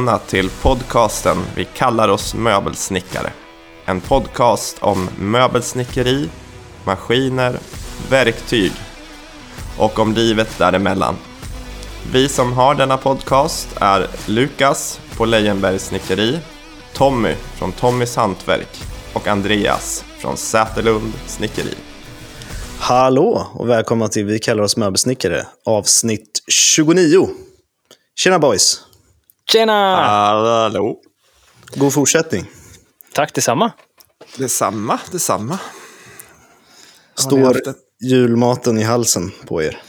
välkomna till podcasten Vi kallar oss möbelsnickare. En podcast om möbelsnickeri, maskiner, verktyg och om livet däremellan. Vi som har denna podcast är Lukas på Lejenbergs snickeri, Tommy från Tommys hantverk och Andreas från Säterlund snickeri. Hallå och välkomna till Vi kallar oss möbelsnickare, avsnitt 29. Tjena boys! Tjena! Hallå! God fortsättning. Tack detsamma. Detsamma, detsamma. Står julmaten i halsen på er?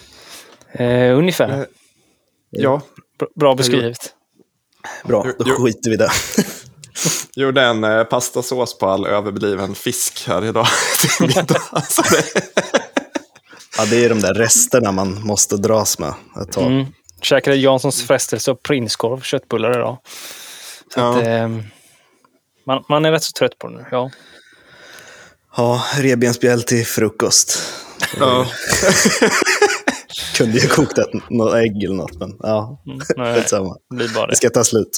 Eh, ungefär. Eh, Ja, Bra, bra beskrivet. Bra, då jo. skiter vi i det. gjorde en eh, pastasås på all överbliven fisk här idag till middag. Så det, ja, det är de där resterna man måste dras med ett tag. Mm. Käkade Janssons frestelse och prinskorv och köttbullar idag. Så Ja. att, ehm, man, man är rätt så trött på det nu. Ja. Ja, revbensspjäll till frukost. ja. Kunde ju kokt ett, något ägg eller något, men ja, Mm, nej, skitsamma. det blir bara Det det. ska ta slut.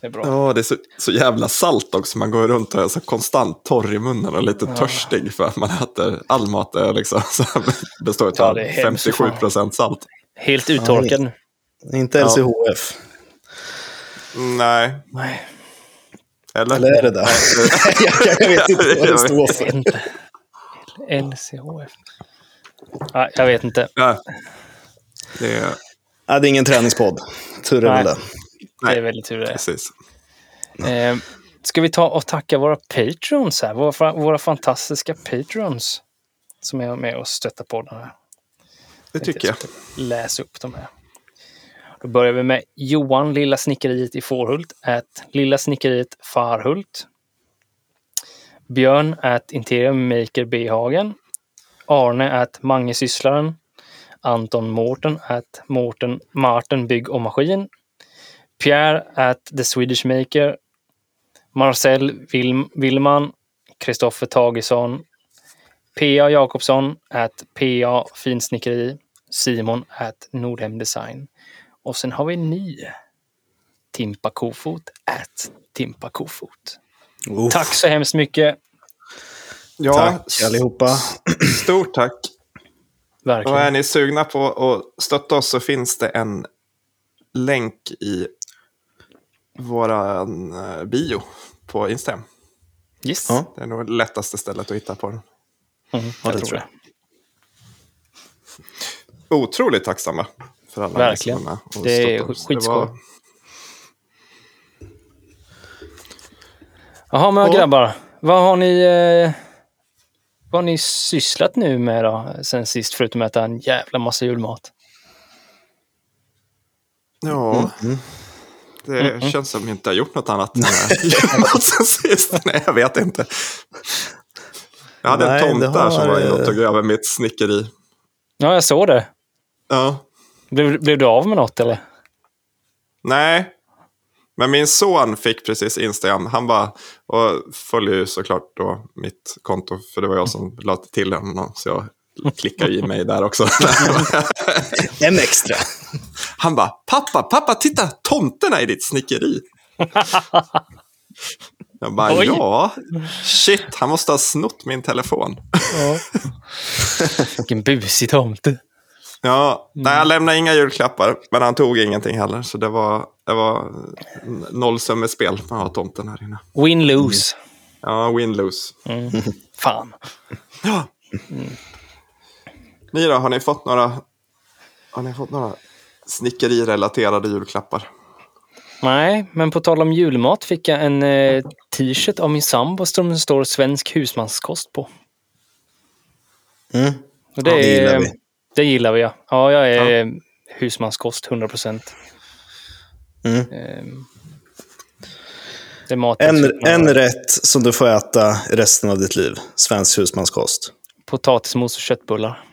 Det är bra. ja, det är så, så jävla salt också. Man går runt och är så konstant torr i munnen och lite törstig för att man äter all mat är liksom så här består Ja, av det är hemskt, 57 procent salt. Helt uttorkad nu. Inte LCHF. Nej, Nej, eller? Eller är det där? jag, jag vet inte vad det står jag för. vet inte. LCHF. Nej, jag vet inte. Nej. Det är, Ja, det är ingen träningspodd. Tur är väl det. Det är väldigt tur det precis. Eh, ska vi ta och tacka våra patrons här? Våra, våra fantastiska patrons som är med och stöttar podden här. Det tycker jag. läsa upp dem här. Då börjar vi med Johan Lilla Snickeriet i Fårhult, at Lilla Snickeriet Farhult. Björn at Interior Maker Behagen. Arne at Mangesysslaren. Anton Mårten at Mårten Martin Bygg och Maskin. Pierre at The Swedish Maker. Marcel Willman. Kristoffer Tagesson. P.A. Jakobsson at P.A. Finsnickeri. Simon at Nordhem Design. Och sen har vi en ny. Timpa Kofot at Timpa Kofot. Uff, Tack så hemskt mycket. Ja, Tack allihopa. stort tack. Och är Verkligen. ni sugna på att stötta oss så finns det en länk i våran eh, bio på Instagram. Yes. Ja. Det är nog det lättaste stället att hitta på den. Mm, Ja, jag det tror tror det. Otroligt tacksamma för alla Verkligen. och Det är skitskoj. var- Jaha, men Ja. grabbar. Vad har ni... Eh, vad har ni sysslat nu med då, sen sist, förutom att äta en jävla massa julmat? Ja, Mm. det känns som att jag inte har gjort något annat än julmat sen sist. Nej, jag vet inte. Jag hade Nej, en tomt det där som har, var inne och tog över mitt snickeri. Ja, jag såg det. Ja. Blev, blev du av med något eller? Nej, men min son fick precis Instagram. Han bara, och följer ju såklart då mitt konto, för det var jag som lade till honom. Så jag klickar i mig där också. En extra. Han bara, pappa, pappa, titta, tomterna i ditt snickeri. Jag bara, Oj. ja, shit, han måste ha snott min telefon. Ja. Vilken busig tomte. Ja, nej, han lämnade inga julklappar, men han tog ingenting heller. Så det var, det var nollsummespel med att ha tomten här inne. Win-lose. Ja, win-lose. Mm. Fan. Ja. Ni då, har ni fått några, har ni fått några snickerirelaterade julklappar? Nej, men på tal om julmat fick jag en eh, t-shirt av min sambo som det står svensk husmanskost på. Mm. Och det, Ja, det är- gillar vi. Det gillar vi, ja. Ja, jag är husmanskost 100 procent. Mm. Det är mat En, en rätt som du får äta resten av ditt liv. Svensk husmanskost. Potatismos och köttbullar.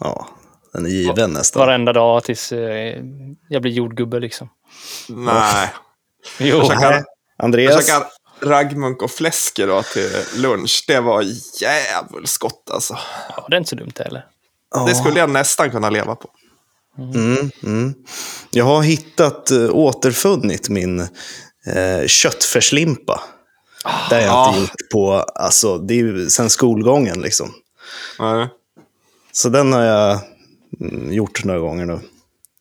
Ja, den är given nästan. Varenda dag tills eh, jag blir jordgubbe liksom. Nej. Jo, Jag käkar, jag Andreas? käkar raggmunk och fläsk idag till lunch. Det var jävligt gott alltså. ja, det är inte så dumt heller. Ja. Det skulle jag nästan kunna leva på. Mm, mm. Jag har hittat, äh, återfunnit min äh, köttfärslimpa. Ah. det har jag Ah. inte gjort på, alltså det är ju sen skolgången liksom. Nej. Så den har jag mm, gjort några gånger nu.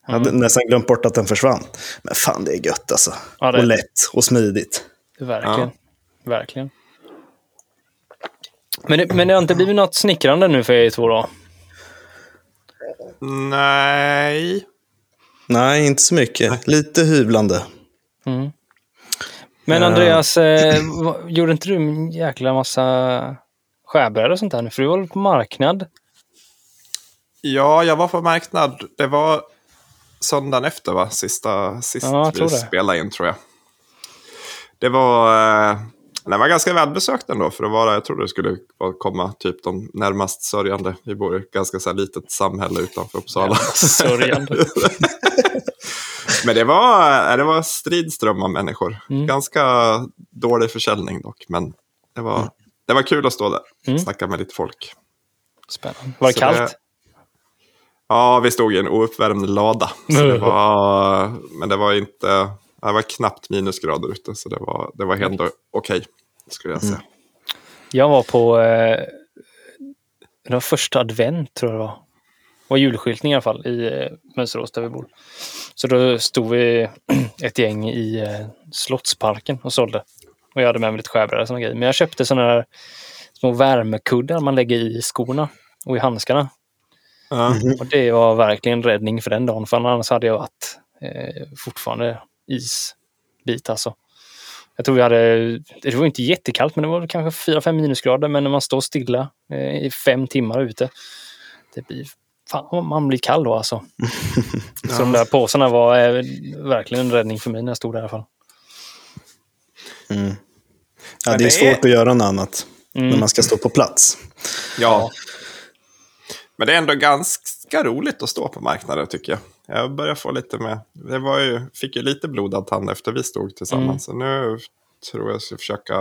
Jag Mm. hade nästan glömt bort att den försvann. Men fan, det är gött alltså. Ja, det- Och lätt och smidigt. Verkligen. Verkligen. Men det, men det har inte blivit något snickrande nu för er två då? Nej. Nej, inte så mycket. Lite hyvlande. Mm. Men Andreas, eh, gjorde inte du en jäkla massa skärbrädor och sånt där nu? För du var på marknad? Ja, jag var på marknad. Det var söndagen efter, va? Sista, sist Ja, vi spelade in, tror jag. Det var, eh, den var ganska välbesökt ändå för att vara, jag trodde det skulle komma typ de närmast sörjande. Vi bor i ett ganska så litet samhälle utanför Uppsala. Sörjande. Men det var, eh, det var stridström av människor. Mm. Ganska dålig försäljning dock, men det var, det var kul att stå där och Mm. snacka med lite folk. Spännande. Var det Så kallt? det- Ja, vi stod i en ouppvärmd lada. Det var, men det var inte... Det var knappt minusgrader ute, så det var, det var ändå okej, skulle jag säga. Jag var på eh, det var första advent tror jag det var. Det var julskyltning i alla fall i eh, Mönsterås där vi bor. Så då stod vi ett gäng i eh, Slottsparken och sålde. Och jag hade med mig lite skärbrädor såna grejer. Men jag köpte såna här små värmekuddar man lägger i skorna och i handskarna. Mhm. Och det var verkligen räddning för den dagen. För annars hade jag varit eh, fortfarande isbit alltså. Jag tror vi hade, det var inte jättekallt men det var kanske 4-5 minusgrader. Men när man står stilla eh, i fem timmar ute. Det blir, fan, man blir kall då alltså. Så de där påsarna var eh, verkligen en räddning för mig när jag stod där i alla fall. Mm. Ja, det är svårt är- att göra något annat Mm. när man ska stå på plats. ja. Men det är ändå ganska roligt att stå på marknaden, tycker jag. Jag börjar få lite med... Det var ju, fick ju lite blodad tand efter vi stod tillsammans. Så nu tror jag ska försöka...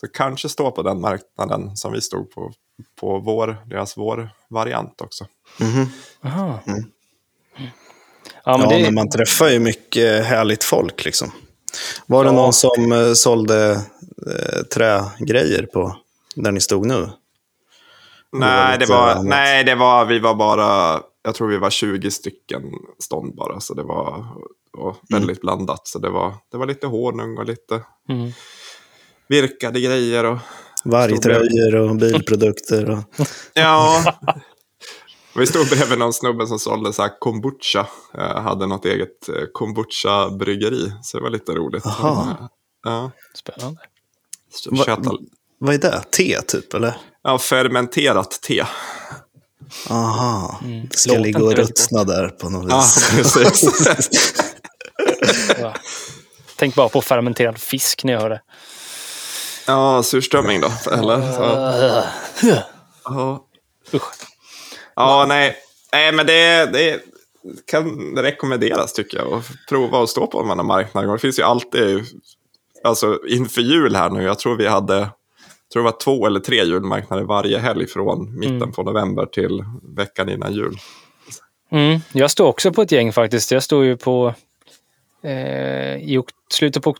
Så kanske stå på den marknaden som vi stod på, på vår, deras vår-variant också. Mhm. Aha. Mm. Ja, men ja, det, men man träffar ju mycket härligt folk. Liksom. Var det Ja. någon som eh, sålde eh, trägrejer på där ni stod nu? Nej, det var, annat. nej, det var, vi var bara, jag tror vi var 20 stycken stånd bara, så det var och väldigt blandat. Så det var, det var lite honung och lite mm. virkade grejer. Och, Vargtröjor och bilprodukter. Och... ja, vi stod bredvid någon snubbe som sålde så här kombucha, eh, hade något eget eh, kombucha-bryggeri, så det var lite roligt. Aha. Ja, Spännande. så Va- Vad är det? Te typ, eller? ja, fermenterat te. Aha. Mm. Det ska Låter ligga och ruttna där på något Ja, vis. Ja. Tänk bara på fermenterad fisk när jag hör det. ja, surströmming då, eller? Så. Ja. Usch. Ja, nej. Nej, men det, det kan rekommenderas tycker jag. Att prova att stå på en annan marknad. Det finns ju alltid, alltså inför jul här nu, jag tror vi hade, tror det var två eller tre julmarknader varje helg från mitten Mm. på november till veckan innan jul. Mm, jag står också på ett gäng faktiskt. Jag står ju på... Eh, I slutet på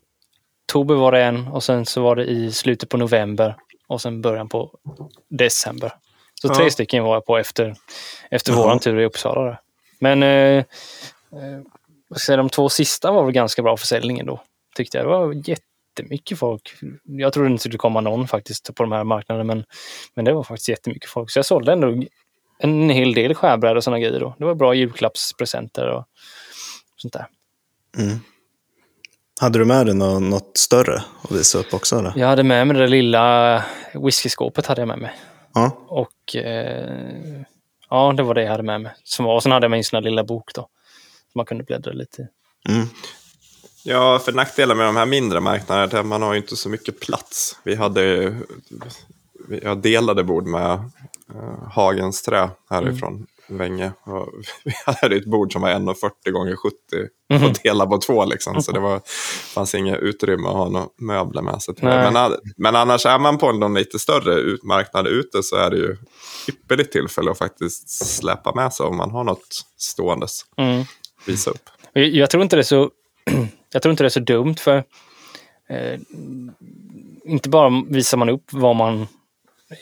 oktober var det en och sen så var det i slutet på november och sen början på december. Så Ja. tre stycken var jag på efter, efter våran tur i Uppsala. Där. Men eh, eh, de två sista var väl ganska bra försäljningen då. Tyckte jag. Det var jättemycket folk. Jag trodde inte det skulle komma någon faktiskt på de här marknaderna men, men det var faktiskt jättemycket folk. Så jag sålde ändå en hel del skärbrädor och sådana grejer. Då. Det var bra julklappspresenter och sånt där. Mm. Hade du med dig något, större att visa upp också? Eller? Jag hade med mig det lilla whiskyskåpet hade jag med mig. Ja. Och eh, ja, det var det jag hade med mig. Som var, och sen hade jag med en sån här lilla bok då. Som man kunde bläddra lite i. Mm. Ja, för nackdelen med de här mindre marknaderna är att man har inte så mycket plats. Vi hade, jag delade bord med uh, Hagens Trä härifrån länge. Och vi hade ett bord som var 1,40 gånger 70 Mhm. och dela på två. Liksom. Så det var, fanns inget utrymme att ha några möbler med sig. Men, men annars är man på någon lite större marknad ute så är det ju ypperligt tillfälle att faktiskt släppa med sig om man har något ståendes. Mm. Visa upp. Jag tror inte det är så, jag tror inte det är så dumt för eh, inte bara visar man upp vad man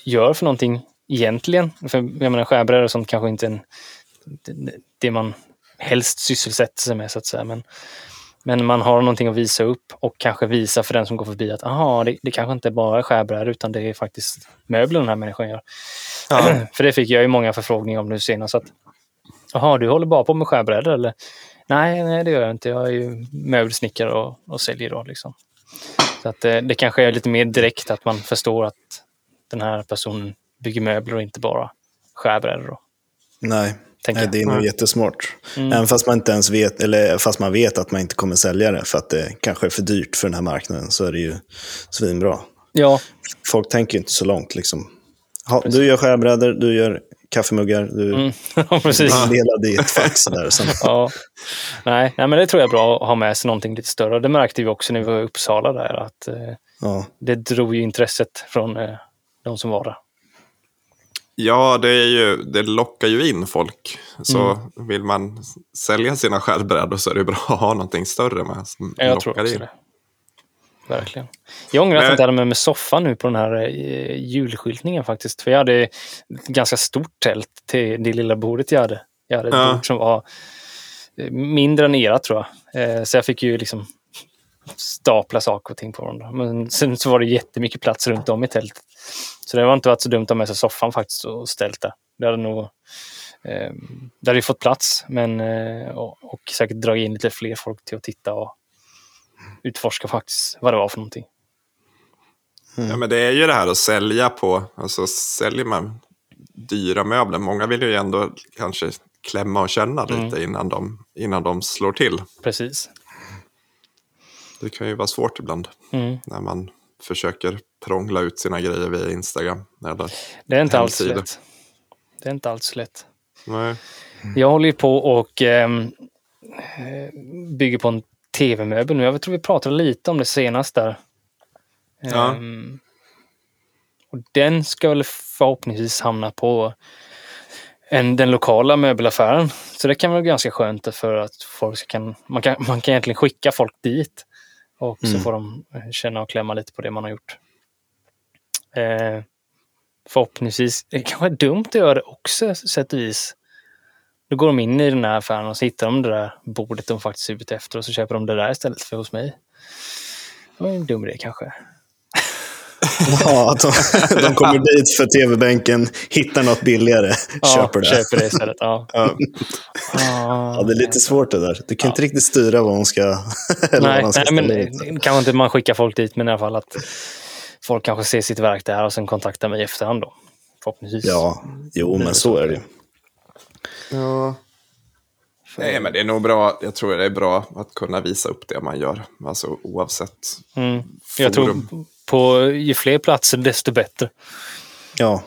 gör för någonting egentligen. För jag menar skärbrädor och sånt kanske inte är en, det, det man helst sysselsätter sig med så att säga. Men, men man har någonting att visa upp och kanske visa för den som går förbi att aha, det, det kanske inte bara är skärbrädor utan det är faktiskt möbler den här människan gör. för det fick jag ju många förfrågningar om nu senast. Att, Jaha, du håller bara på med skärbrädor eller? Nej, nej, det gör jag inte. Jag är ju möbelsnickare och, och säljer då. Liksom. Så att det, det kanske är lite mer direkt att man förstår att den här personen bygger möbler och inte bara skärbrädor. Nej, Nej det är nog Nej. jättesmart. Mm. Även fast man inte ens vet, eller fast man vet att man inte kommer sälja det för att det kanske är för dyrt för den här marknaden så är det ju svinbra. Ja, Folk tänker inte så långt liksom. Ha, du gör skärbrädor, du gör kaffemuggar, du mm. Ja, precis. delade i ett fack sådär. Sen, Ja. Nej, nej, men det tror jag är bra att ha med sig någonting lite större. Det märkte vi också när vi var i Uppsala där att eh, ja. det drog ju intresset från eh, de som var där. Ja, det, är ju, det lockar ju in folk. Så vill man sälja sina skärbrädor så är det bra att ha någonting större med. Som Ja, Jag lockar tror också in. det. Verkligen. Jag ångrar att jag inte hade med mig soffan nu på den här eh, julskyltningen faktiskt. För jag hade ett ganska stort tält till det lilla bordet jag hade. Jag hade ett Ja. bord som var eh, mindre än era tror jag. Eh, så jag fick ju liksom stapla saker och ting på varandra. Men sen så var det jättemycket plats runt om i tältet. Så det var inte varit så dumt att ha med sig soffan faktiskt och ställt där. Det hade nog eh, det hade ju fått plats men, och, och säkert dragit in lite fler folk till att titta och utforska faktiskt vad det var för någonting. Ja, men det är ju det här att sälja på, alltså säljer man dyra möbler, många vill ju ändå kanske klämma och känna Mm. lite innan, de, innan de slår till. Precis. Det kan ju vara svårt ibland Mm. när man försöker prångla ut sina grejer via Instagram. Eller, Det är inte alls lätt. Det är inte alls lätt. nej. Jag håller ju på och ehm, eh, bygger på en tv-möbel nu. Jag tror vi pratade lite om det senast där. Ja. Ehm, och den ska väl förhoppningsvis hamna på en, den lokala möbelaffären. Så det kan vara ganska skönt för att folk ska kan, man kan, man kan egentligen skicka folk dit. Och så Mm. får de känna och klämma lite på det man har gjort. Eh, förhoppningsvis, det kanske är dumt att göra det också sätt och vis. Då går de in i den här affären och så hittar de det där bordet de faktiskt är ute efter och så köper de det där istället för hos mig. Det var en dum idé kanske. ja, att de, de kommer dit för tv-bänken, hittar något billigare, köper det. Köper det istället. Ja. Ja. Ah, Ja, det är lite svårt det där. Du kan inte riktigt styra vad hon ska... Nej, man ska nej men kanske inte man skickar folk dit, men i alla fall att folk kanske ser sitt verk där och sen kontaktar mig i efterhand då. Förhoppningsvis. Ja, jo, men så är det ju. Ja. Nej, men det är nog bra. Jag tror det är bra att kunna visa upp det man gör. Alltså oavsett. Mm. Jag tror Forum. på ju fler platser desto bättre. Ja,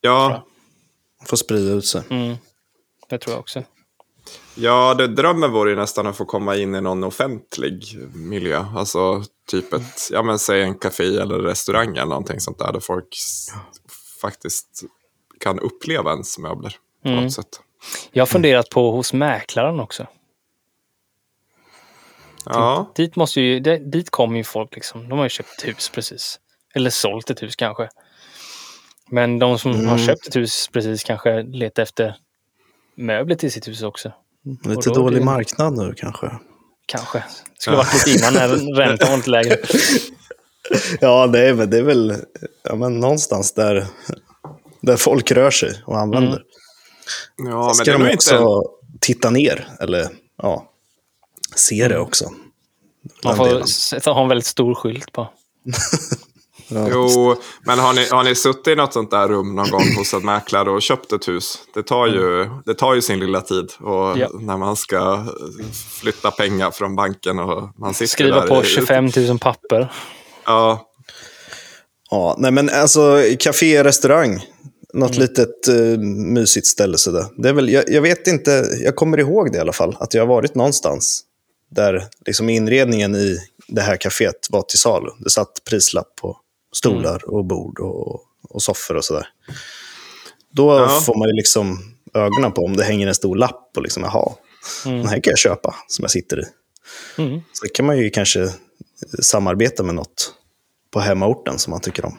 Ja, får sprida ut sig. Mm. Det tror jag också. ja det, drömmen vore ju nästan att få komma in i någon offentlig miljö. Alltså typ ett, ja men säg en café eller restaurang eller någonting sånt där. Där folk faktiskt kan uppleva ens möbler på Mm. något sätt. Jag har funderat på hos mäklaren också. Ja, Dit, måste ju, det- dit kommer ju folk liksom. De har ju köpt hus precis. Eller sålt ett hus kanske. Men de som Mm. har köpt ett hus precis kanske letar efter möbler till sitt hus också. Lite då dålig blir- marknad nu kanske. Kanske. Det skulle varit lite innan när räntan var lite lägre. Ja, det är, väl- det är väl ja, men någonstans där, där folk rör sig och använder. Ja men Ska det är de nog också inte... titta ner, eller ja, se det också. Man får sätta, ha en väldigt stor skylt på. Ja. Jo, men har ni, har ni suttit i något sånt där rum någon gång hos en mäklare och köpt ett hus? Det tar ju, det tar ju sin lilla tid. Och Ja. när man ska flytta pengar från banken och man sitter Skriva där på i- 25 000 papper. Ja, Ja, nej men alltså café, restaurang. Något litet uh, mysigt ställe sådär. Det är väl, jag, jag, vet inte, jag kommer ihåg det i alla fall, att jag har varit någonstans där liksom inredningen i det här kaféet var till salu. Det satt prislapp på stolar och bord och, och soffor och sådär. Då Ja. får man ju liksom ögonen på om det hänger en stor lapp och liksom, jaha, Mm. den här kan jag köpa som jag sitter i. Mm. Så kan man ju kanske samarbeta med något på hemmaorten som man tycker om.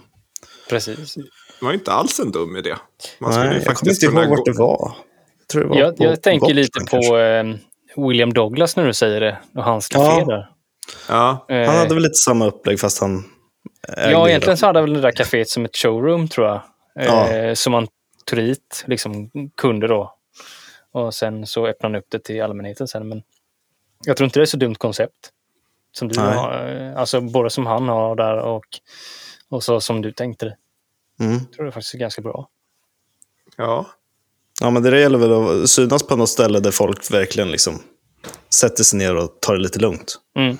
Precis. Det var ju inte alls en dum idé. Man skulle Nej, jag kommer faktiskt inte ihåg vart det var. Jag, tror det var Jag, på jag tänker lite på eh, William Douglas när du säger det. Och hans café Ja. där. Ja, Eh, Han hade väl lite samma upplägg fast han ägde Ja, det. egentligen så hade väl det där kaféet som ett showroom tror jag. Ja. Eh, som man tog dit liksom, kunder då. Och sen så öppnade han upp det till allmänheten sen. Men jag tror inte det är så dumt koncept. Som du Nej. har. eh, Alltså både som han har där och, och så som du tänkte det. Mm. Jag tror det faktiskt är ganska bra. ja. Ja, men det gäller väl att synas på något ställe där folk verkligen liksom sätter sig ner och tar det lite lugnt. Mm.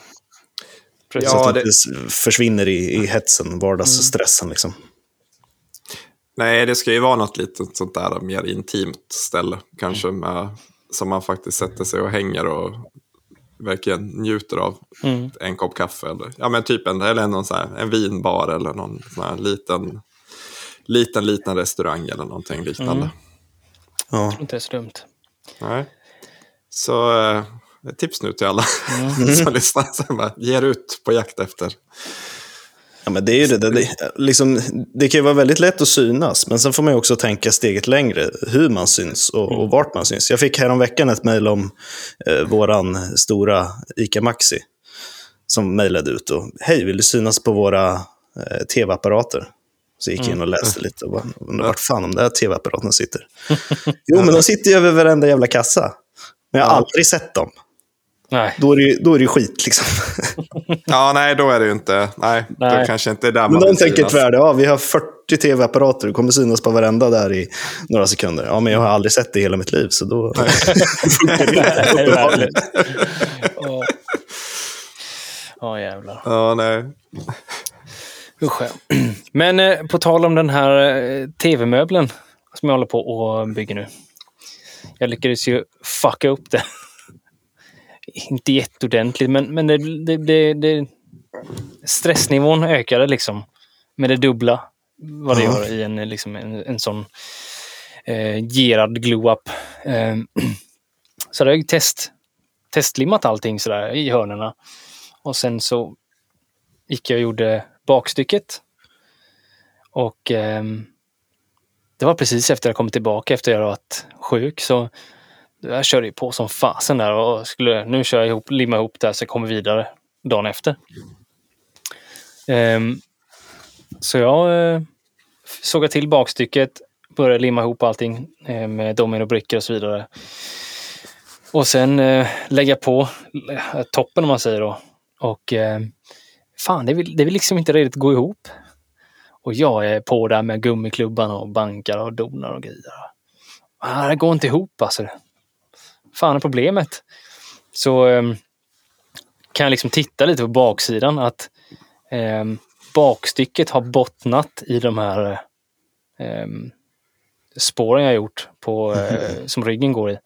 Precis. så att det det- inte försvinner i, i hetsen, vardagsstressen. Liksom. Nej, det ska ju vara något litet sånt där mer intimt ställe. Kanske med, som man faktiskt sätter sig och hänger och verkligen njuter av. Mm. En kopp kaffe eller, ja, men typ en, eller någon så här, en vinbar eller någon sån här liten, liten, liten restaurang eller någonting liknande. Mm. Ja. Inte är så dumt. Nej. Så eh, ett tips nu till alla Mm. som lyssnar. Så bara, ge er ut på jakt efter. Ja, men det, är ju det, det, det, liksom, det kan ju vara väldigt lätt att synas, men sen får man ju också tänka steget längre, hur man syns och, och vart man syns. Jag fick häromveckan ett mejl om eh, våran stora ICA Maxi, som mejlade ut och hej, vill du synas på våra eh, tv-apparater? Så gick jag in och läste lite och bara, undrar vart fan de där tv-apparaterna sitter. Jo, men de sitter ju över varenda jävla kassa. Men jag har aldrig sett dem. Nej. Då är det ju, då är det ju skit liksom. Ja, nej, då är det ju inte. Nej, Nej. då kanske inte är där Men man de tänker tvärtom. Ja, vi har 40 tv-apparater. Du kommer synas på varenda där i några sekunder. Ja, men jag har aldrig sett det i hela mitt liv, så då det. Nej. Åh. Ja, jävlar. Ja, nej. Usch, ja. Men eh, på tal om den här eh, tv-möbeln som jag håller på och bygger nu. Jag lyckades ju fucka upp det. Inte jätteordentligt, men, men det, det, det, det, stressnivån ökade liksom med det dubbla vad det gör i en, liksom en, en sån eh, gerad glue-up. Eh, så det har jag test, testlimmat allting sådär i hörnerna. Och sen så gick jag och gjorde bakstycket. Och eh, det var precis efter jag kommit tillbaka efter jag varit sjuk. Så jag körde ju på som fasen där och skulle, nu kör jag ihop, limma ihop det här så jag kommer vidare dagen efter. Eh, så jag eh, sågade till bakstycket, började limma ihop allting eh, med dominobrickor och så vidare. Och sen eh, lägga på eh, toppen om man säger då. Och eh, fan, det vill, det vill liksom inte riktigt gå ihop. Och jag är på där med gummiklubban och bankar och donar och grejer. Ah, det går inte ihop alltså. Fan är problemet? Så ehm, kan jag liksom titta lite på baksidan att ehm, bakstycket har bottnat i de här ehm, spåren jag gjort på, eh, som ryggen går i.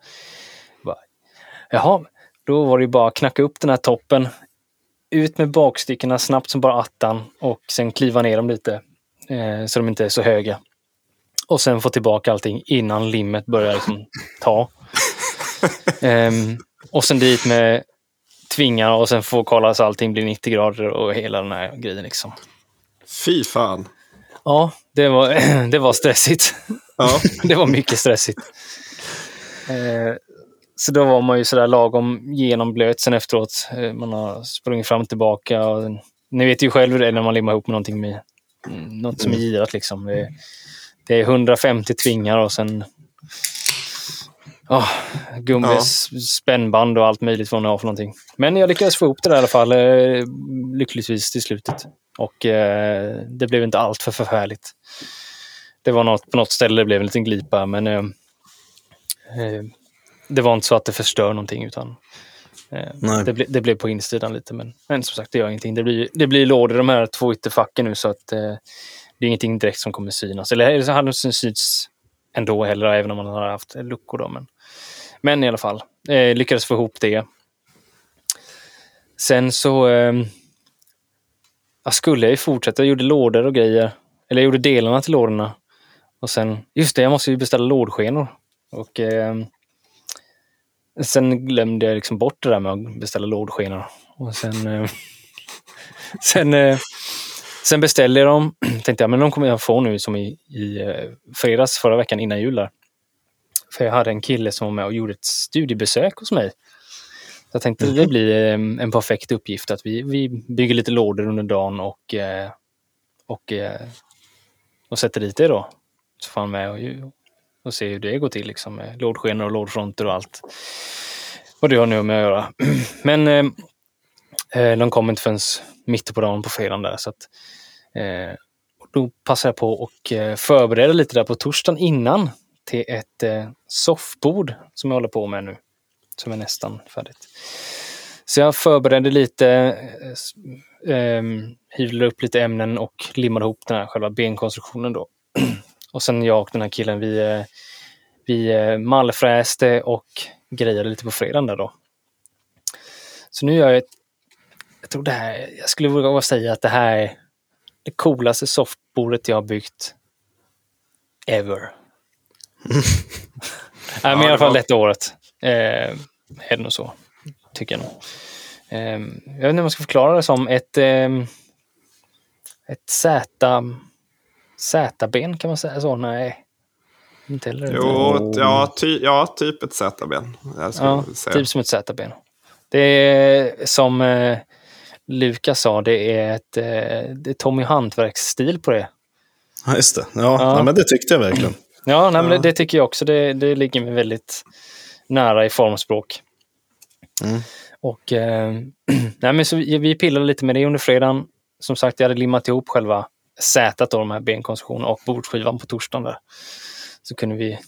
Bara, Jaha, då var det ju bara att knacka upp den här toppen, ut med bakstyckena snabbt som bara attan och sen kliva ner dem lite eh, så de inte är så höga. Och sen få tillbaka allting innan limmet börjar liksom ta. Ehm, och sen dit med tvingar och sen få kolla så allting blir 90 grader och hela den här grejen liksom. Fy fan. Ja, det var, det var stressigt. Ja. det var mycket stressigt. Eh, så då var man ju sådär lagom genomblöt sen efteråt. Eh, man har sprungit fram och tillbaka. Och, ni vet ju själv hur det är när man limmar ihop med någonting med mm, något som är girat liksom. Det, det är 150 tvingar och sen oh, gummi, Ja. s- spännband och allt möjligt vad man har för någonting. Men jag lyckades få ihop det där i alla fall, eh, lyckligtvis till slutet. Och eh, det blev inte allt för förfärligt. Det var något, på något ställe det blev en liten glipa, men eh, eh, det var inte så att det förstör någonting. utan eh, det, ble, det blev på insidan lite. Men, men som sagt, det gör ingenting. Det blir, det blir lådor de här två ytterfacken nu så att eh, det är ingenting direkt som kommer synas. Eller så hade det synts ändå heller, även om man har haft luckor. Då, men, men i alla fall, eh, lyckades få ihop det. Sen så eh, jag skulle jag ju fortsätta. Jag gjorde lådor och grejer. Eller jag gjorde delarna till lådorna. Och sen, just det, jag måste ju beställa lådskenor. Och eh, sen glömde jag liksom bort det där med att beställa lådskenor. Och sen, eh, sen, eh, sen beställde jag dem. Tänkte jag, men de kommer jag få nu som i, i eh, fredags förra veckan innan jul. Där. För jag hade en kille som var med och gjorde ett studiebesök hos mig. Så jag tänkte mm. det blir ehm, en perfekt uppgift att vi, vi bygger lite lådor under dagen och, eh, och, eh, och sätter dit det då. Så får han med och, och se hur det går till liksom med lådskenor och lådfronter och allt. Vad det har nu med att göra. Men eh, eh, de kom inte förrän mitt på dagen på fredagen där så att eh, då passade jag på och eh, förbereda lite där på torsdagen innan till ett eh, soffbord som jag håller på med nu som är nästan färdigt. Så jag förberedde lite, eh, eh hyvlade upp lite ämnen och limmade ihop den här själva benkonstruktionen då. och sen jag och den här killen, vi, eh, vi eh, mallfräste och grejade lite på fredagen där då. Så nu gör jag jag tror det här, jag skulle våga säga att det här är det coolaste softbordet jag har byggt ever. Nej, men i alla fall detta året. Eh, är det nog så, tycker jag nog. Eh, jag vet inte om man ska förklara det som ett, eh, ett Z, Z-ben, kan man säga så? Nej. Inte heller. Jo, ja, ty, ja, typ ett Z-ben. Ja, typ som ett Z-ben. Det är som eh, Lukas sa, det är ett eh, det är Tommy Hantverks-stil på det. Ja, just det. Ja, ja. ja men det tyckte jag verkligen. Ja, nej, men det, det, tycker jag också. Det, det ligger mig väldigt nära i formspråk. Mm. Och eh, nej, men så vi, vi pillade lite med det under fredagen. Som sagt, jag hade limmat ihop själva sätet, då, de här benkonstruktionerna och bordsskivan på torsdagen. Där. Så kunde vi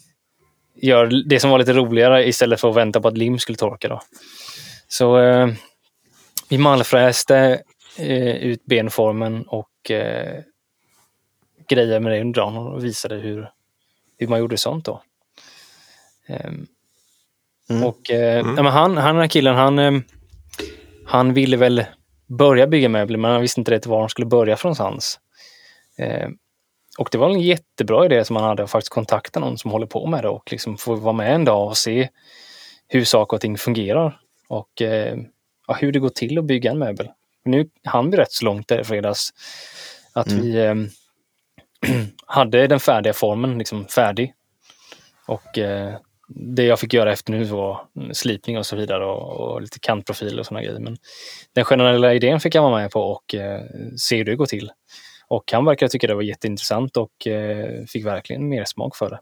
göra det som var lite roligare istället för att vänta på att lim skulle torka. Då. Så eh, vi mallfräste eh, ut benformen och eh, grejade med det under dagen och visade hur, hur man gjorde sånt då. Um, mm. Och eh, mm. ja, men han, han, den här killen, han, eh, han ville väl börja bygga möbler, men han visste inte rätt var han skulle börja från någonstans. Eh, och det var en jättebra idé som han hade att faktiskt kontakta någon som håller på med det och liksom få vara med en dag och se hur saker och ting fungerar. Och eh, ja, hur det går till att bygga en möbel. Nu hann vi rätt så långt där i fredags. Att mm. vi eh, hade den färdiga formen liksom färdig. Och eh, det jag fick göra efter nu var slipning och så vidare och, och lite kantprofil och sådana grejer. Men den generella idén fick jag vara med på och eh, se hur det går till. Och han verkar tycka det var jätteintressant och eh, fick verkligen mer smak för det.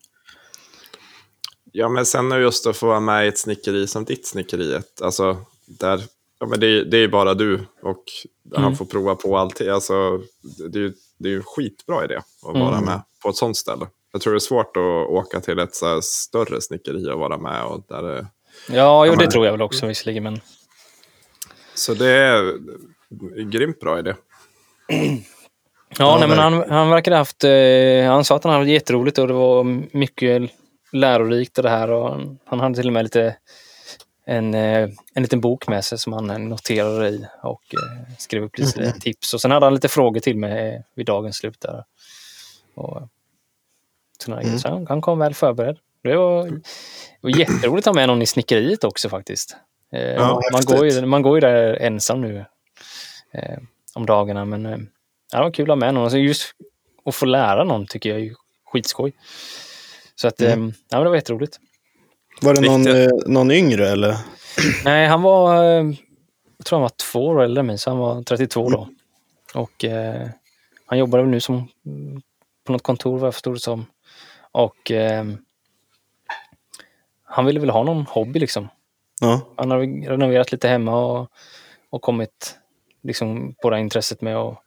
Ja, men sen är just att få vara med i ett snickeri som ditt snickeri, alltså där, ja, men det, det är bara du och mm. han får prova på allting. Alltså, det, är, det är en skitbra idé att vara mm. med på ett sånt ställe. Jag tror det är svårt att åka till ett så större snickeri och vara med. Och där det, ja, jo, det tror jag väl också visserligen. Men... Så det är en grymt bra idé. Ja, nej, men han, han verkade haft... Eh, han sa att han hade jätteroligt och det var mycket lärorikt och det här. Och han hade till och med lite en, eh, en liten bok med sig som han noterade i och eh, skrev upp lite mm. tips. Och sen hade han lite frågor till mig vid dagens slut. Där. Och sådana mm. Så han kom väl förberedd. Det var, det var jätteroligt att ha med någon i snickeriet också faktiskt. Eh, ja, man, går ju, man går ju där ensam nu eh, om dagarna, men det var kul att ha med någon. Alltså just att få lära någon tycker jag är skitskoj. Så att, mm. eh, ja, det var jätteroligt. Var det någon, eh, någon yngre eller? Nej, han var, eh, jag tror han var två år äldre än mig, så han var 32 då. Mm. Och eh, han jobbade nu som på något kontor vad jag förstod det som. Och eh, han ville väl ha någon hobby liksom. Ja. Han har renoverat lite hemma och, och kommit liksom på det här intresset med att,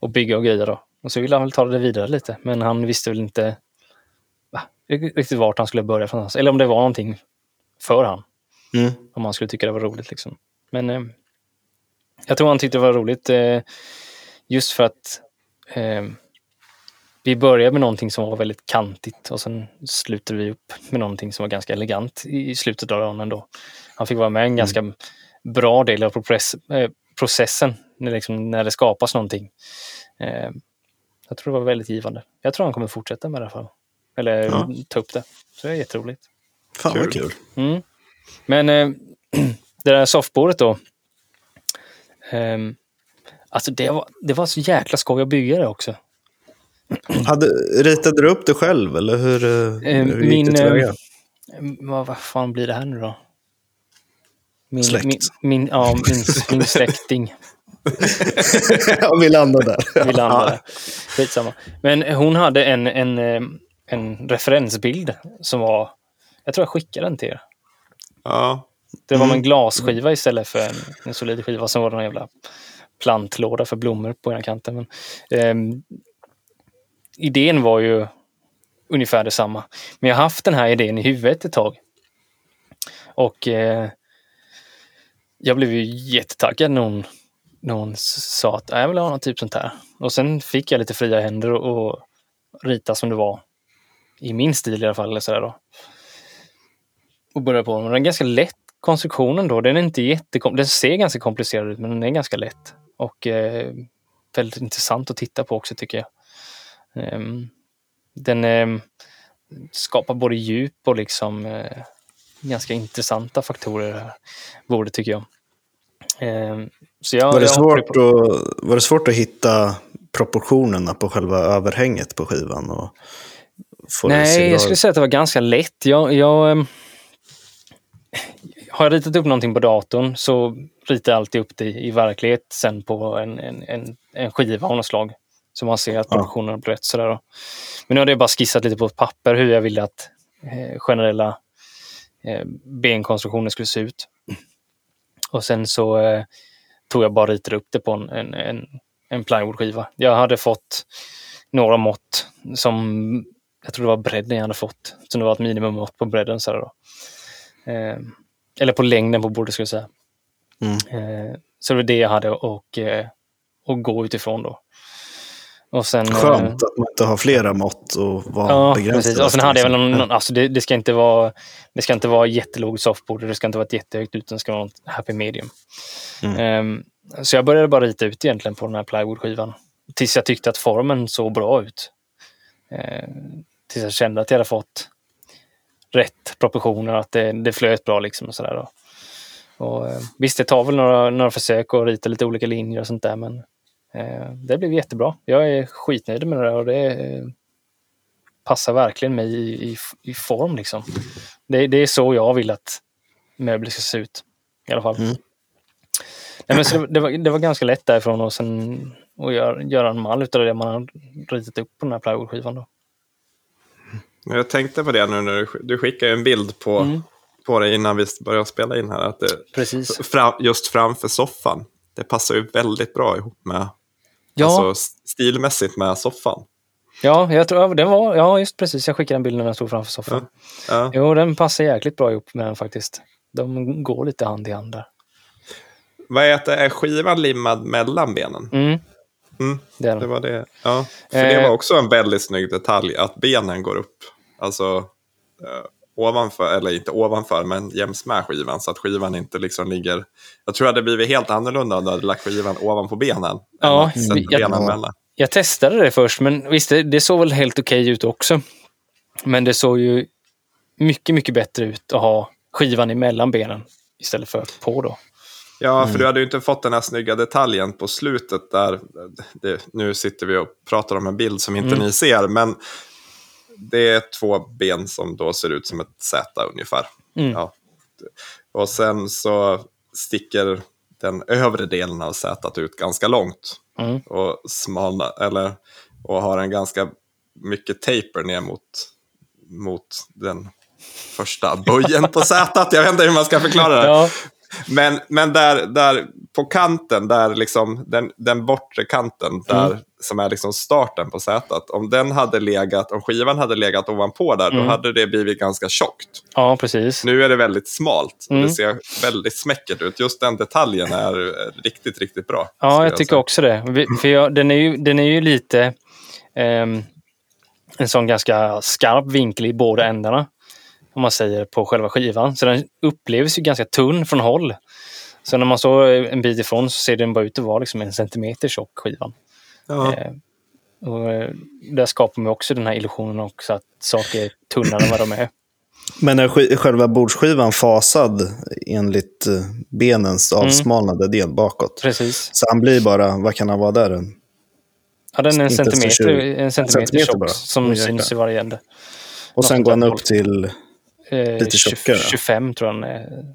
att bygga och grejer. Då. Och så ville han väl ta det vidare lite, men han visste väl inte va, riktigt vart han skulle börja från. Eller om det var någonting för han. Mm. Om han skulle tycka det var roligt. Liksom. Men eh, jag tror han tyckte det var roligt eh, just för att eh, vi började med någonting som var väldigt kantigt och sen slutade vi upp med någonting som var ganska elegant i slutet av dagen ändå. Han fick vara med en ganska bra del av process, eh, processen när, liksom, när det skapas någonting. Eh, jag tror det var väldigt givande. Jag tror han kommer fortsätta med det i alla fall. Eller Ja. ta upp det. Så det är jätteroligt. Fan vad kul. Mm. Men eh, det där soffbordet då. ehm, alltså det var, det var så jäkla skoj att bygga det också. Hade, ritade du upp det själv eller hur, eh, Eh, hur gick min, det tillväga? eh, Vad, vad fan blir det här nu då? Min, Släkt. Min, min, ja, min, min släkting. ja, vi landar där. Vi landade. Skitsamma. Men hon hade en, en, eh, en referensbild som var... Jag tror jag skickade den till er. Ja, Det var Mm. en glasskiva istället för en, en solid skiva. Sen var det en jävla plantlåda för blommor på ena kanten. Men, ehm, idén var ju ungefär detsamma. Men jag har haft den här idén i huvudet ett tag. Och eh, jag blev ju jättetaggad när hon, när hon sa att jag vill ha något typ sånt här. Och sen fick jag lite fria händer och, och rita som det var. I min stil i alla fall. Eller sådär då och börja på. Men den är ganska lätt konstruktionen då. Den är inte jättekom- Den ser ganska komplicerad ut men den är ganska lätt. Och eh, väldigt intressant att titta på också tycker jag. Ehm, den eh, skapar både djup och liksom eh, ganska intressanta faktorer här bordet tycker jag. Ehm, jag, Var det, svårt att, var det svårt att hitta proportionerna på själva överhänget på skivan? Och få Nej, jag skulle säga att det var ganska lätt. Jag, jag, ehm, har jag ritat upp någonting på datorn så ritar jag alltid upp det i verklighet sen på en, en, en, en skiva av något slag. Så man ser att Ja. proportionerna blir rätt. Sådär. Men nu hade jag bara skissat lite på ett papper hur jag ville att eh, generella eh, benkonstruktioner skulle se ut. Och sen så tog jag bara ritade upp det på en, en, en, en plywoodskiva. Jag hade fått några mått som jag tror det var bredden jag hade fått. Så det var ett minimummått på bredden. Så, då. Eh, eller på längden på bordet skulle jag säga. Mm. Eh, så det var det jag hade och, och gå utifrån då. Och sen, eh, Skönt att man inte har flera mått och vara Ja, begränsad. precis. Och sen hade jag väl någon, Ja. någon alltså det, det ska inte vara det ska inte vara jättelågt softboard och det ska inte vara ett jättehögt utan det ska vara något happy medium. Mm. Ehm, så jag började bara rita ut egentligen på den här plywoodskivan. Tills jag tyckte att formen såg bra ut. Ehm, tills jag kände att jag hade fått rätt proportioner, att det, det flöt bra liksom och sådär. Då. Och, eh, visst, det tar väl några, några försök att rita lite olika linjer och sånt där, men det blev jättebra. Jag är skitnöjd med det där och det eh, passar verkligen mig i, i, i form. Liksom. Det, det är så jag vill att möbler ska se ut. I alla fall. Mm. Nej, men så det, det, var, det var ganska lätt därifrån och sen att göra, göra en mall utav det man har ritat upp på den här plywoodskivan. Då. Men Jag tänkte på det nu när du, du skickade en bild på, Mm. på det innan vi började spela in här. Att det, Precis. fram, just framför soffan. Det passar ju väldigt bra ihop med, Ja, alltså stilmässigt med soffan. ja, jag tror, den var, ja, just precis. Jag skickade den bilden när jag stod framför soffan. Ja. Jo, den passar jäkligt bra ihop med den faktiskt. De går lite hand i hand där. Vad heter är skivan limmad mellan benen? Mm. Mm, Det är det den. var det. Ja, för det Eh. var också en väldigt snygg detalj att benen går upp. Alltså eh, ovanför, eller inte ovanför, men jäms med skivan. Så att skivan inte liksom ligger... Jag tror det hade blivit helt annorlunda om du hade lagt skivan ovanpå benen. Ja, att jag- benen mellan. Jag testade det först, men visst, det, det såg väl helt okej ut också. Men det såg ju mycket, mycket bättre ut att ha skivan emellan benen istället för på då. Ja, för du hade ju inte fått den här snygga detaljen på slutet där. Det, nu sitter vi och pratar om en bild som inte Mm. ni ser, men det är två ben som då ser ut som ett Z ungefär. Mm. Ja. Och sen så sticker den övre delen av Z ut ganska långt Mm. och smalna, eller och har en ganska mycket taper ner mot, mot den första böjen på Z. Jag vet inte hur man ska förklara det. Ja, Men, men där, där på kanten, där liksom, den, den bortre kanten, där, Mm. som är liksom starten på sätet, om den hade legat, om skivan hade legat ovanpå där, Mm. då hade det blivit ganska tjockt. ja precis. Nu är det väldigt smalt och Mm. det ser väldigt smäckert ut. Just den detaljen är riktigt, riktigt bra. Ja, skulle jag tycker säga. också det. Vi- För jag, den, är ju, den är ju lite... ehm, en sån ganska skarp vinkel i båda ändarna. Om man säger på själva skivan. Så den upplevs ju ganska tunn från håll. Så när man står en bit ifrån så ser den bara ut att vara liksom en centimeter tjock skivan. Ja. Eh, och eh, där skapar man också den här illusionen också att saker är tunnare än vad de är. Men är själva bordsskivan fasad enligt eh, benens avsmalnade del bakåt? Precis. Så han blir bara, vad kan han vara där? En- Ja, den är en centimeter, en centimeter centimeter tjock bara. som syns i varje ände. Och sen går han upp till... Eh, Lite 20 tjockare. 25 tror jag den är.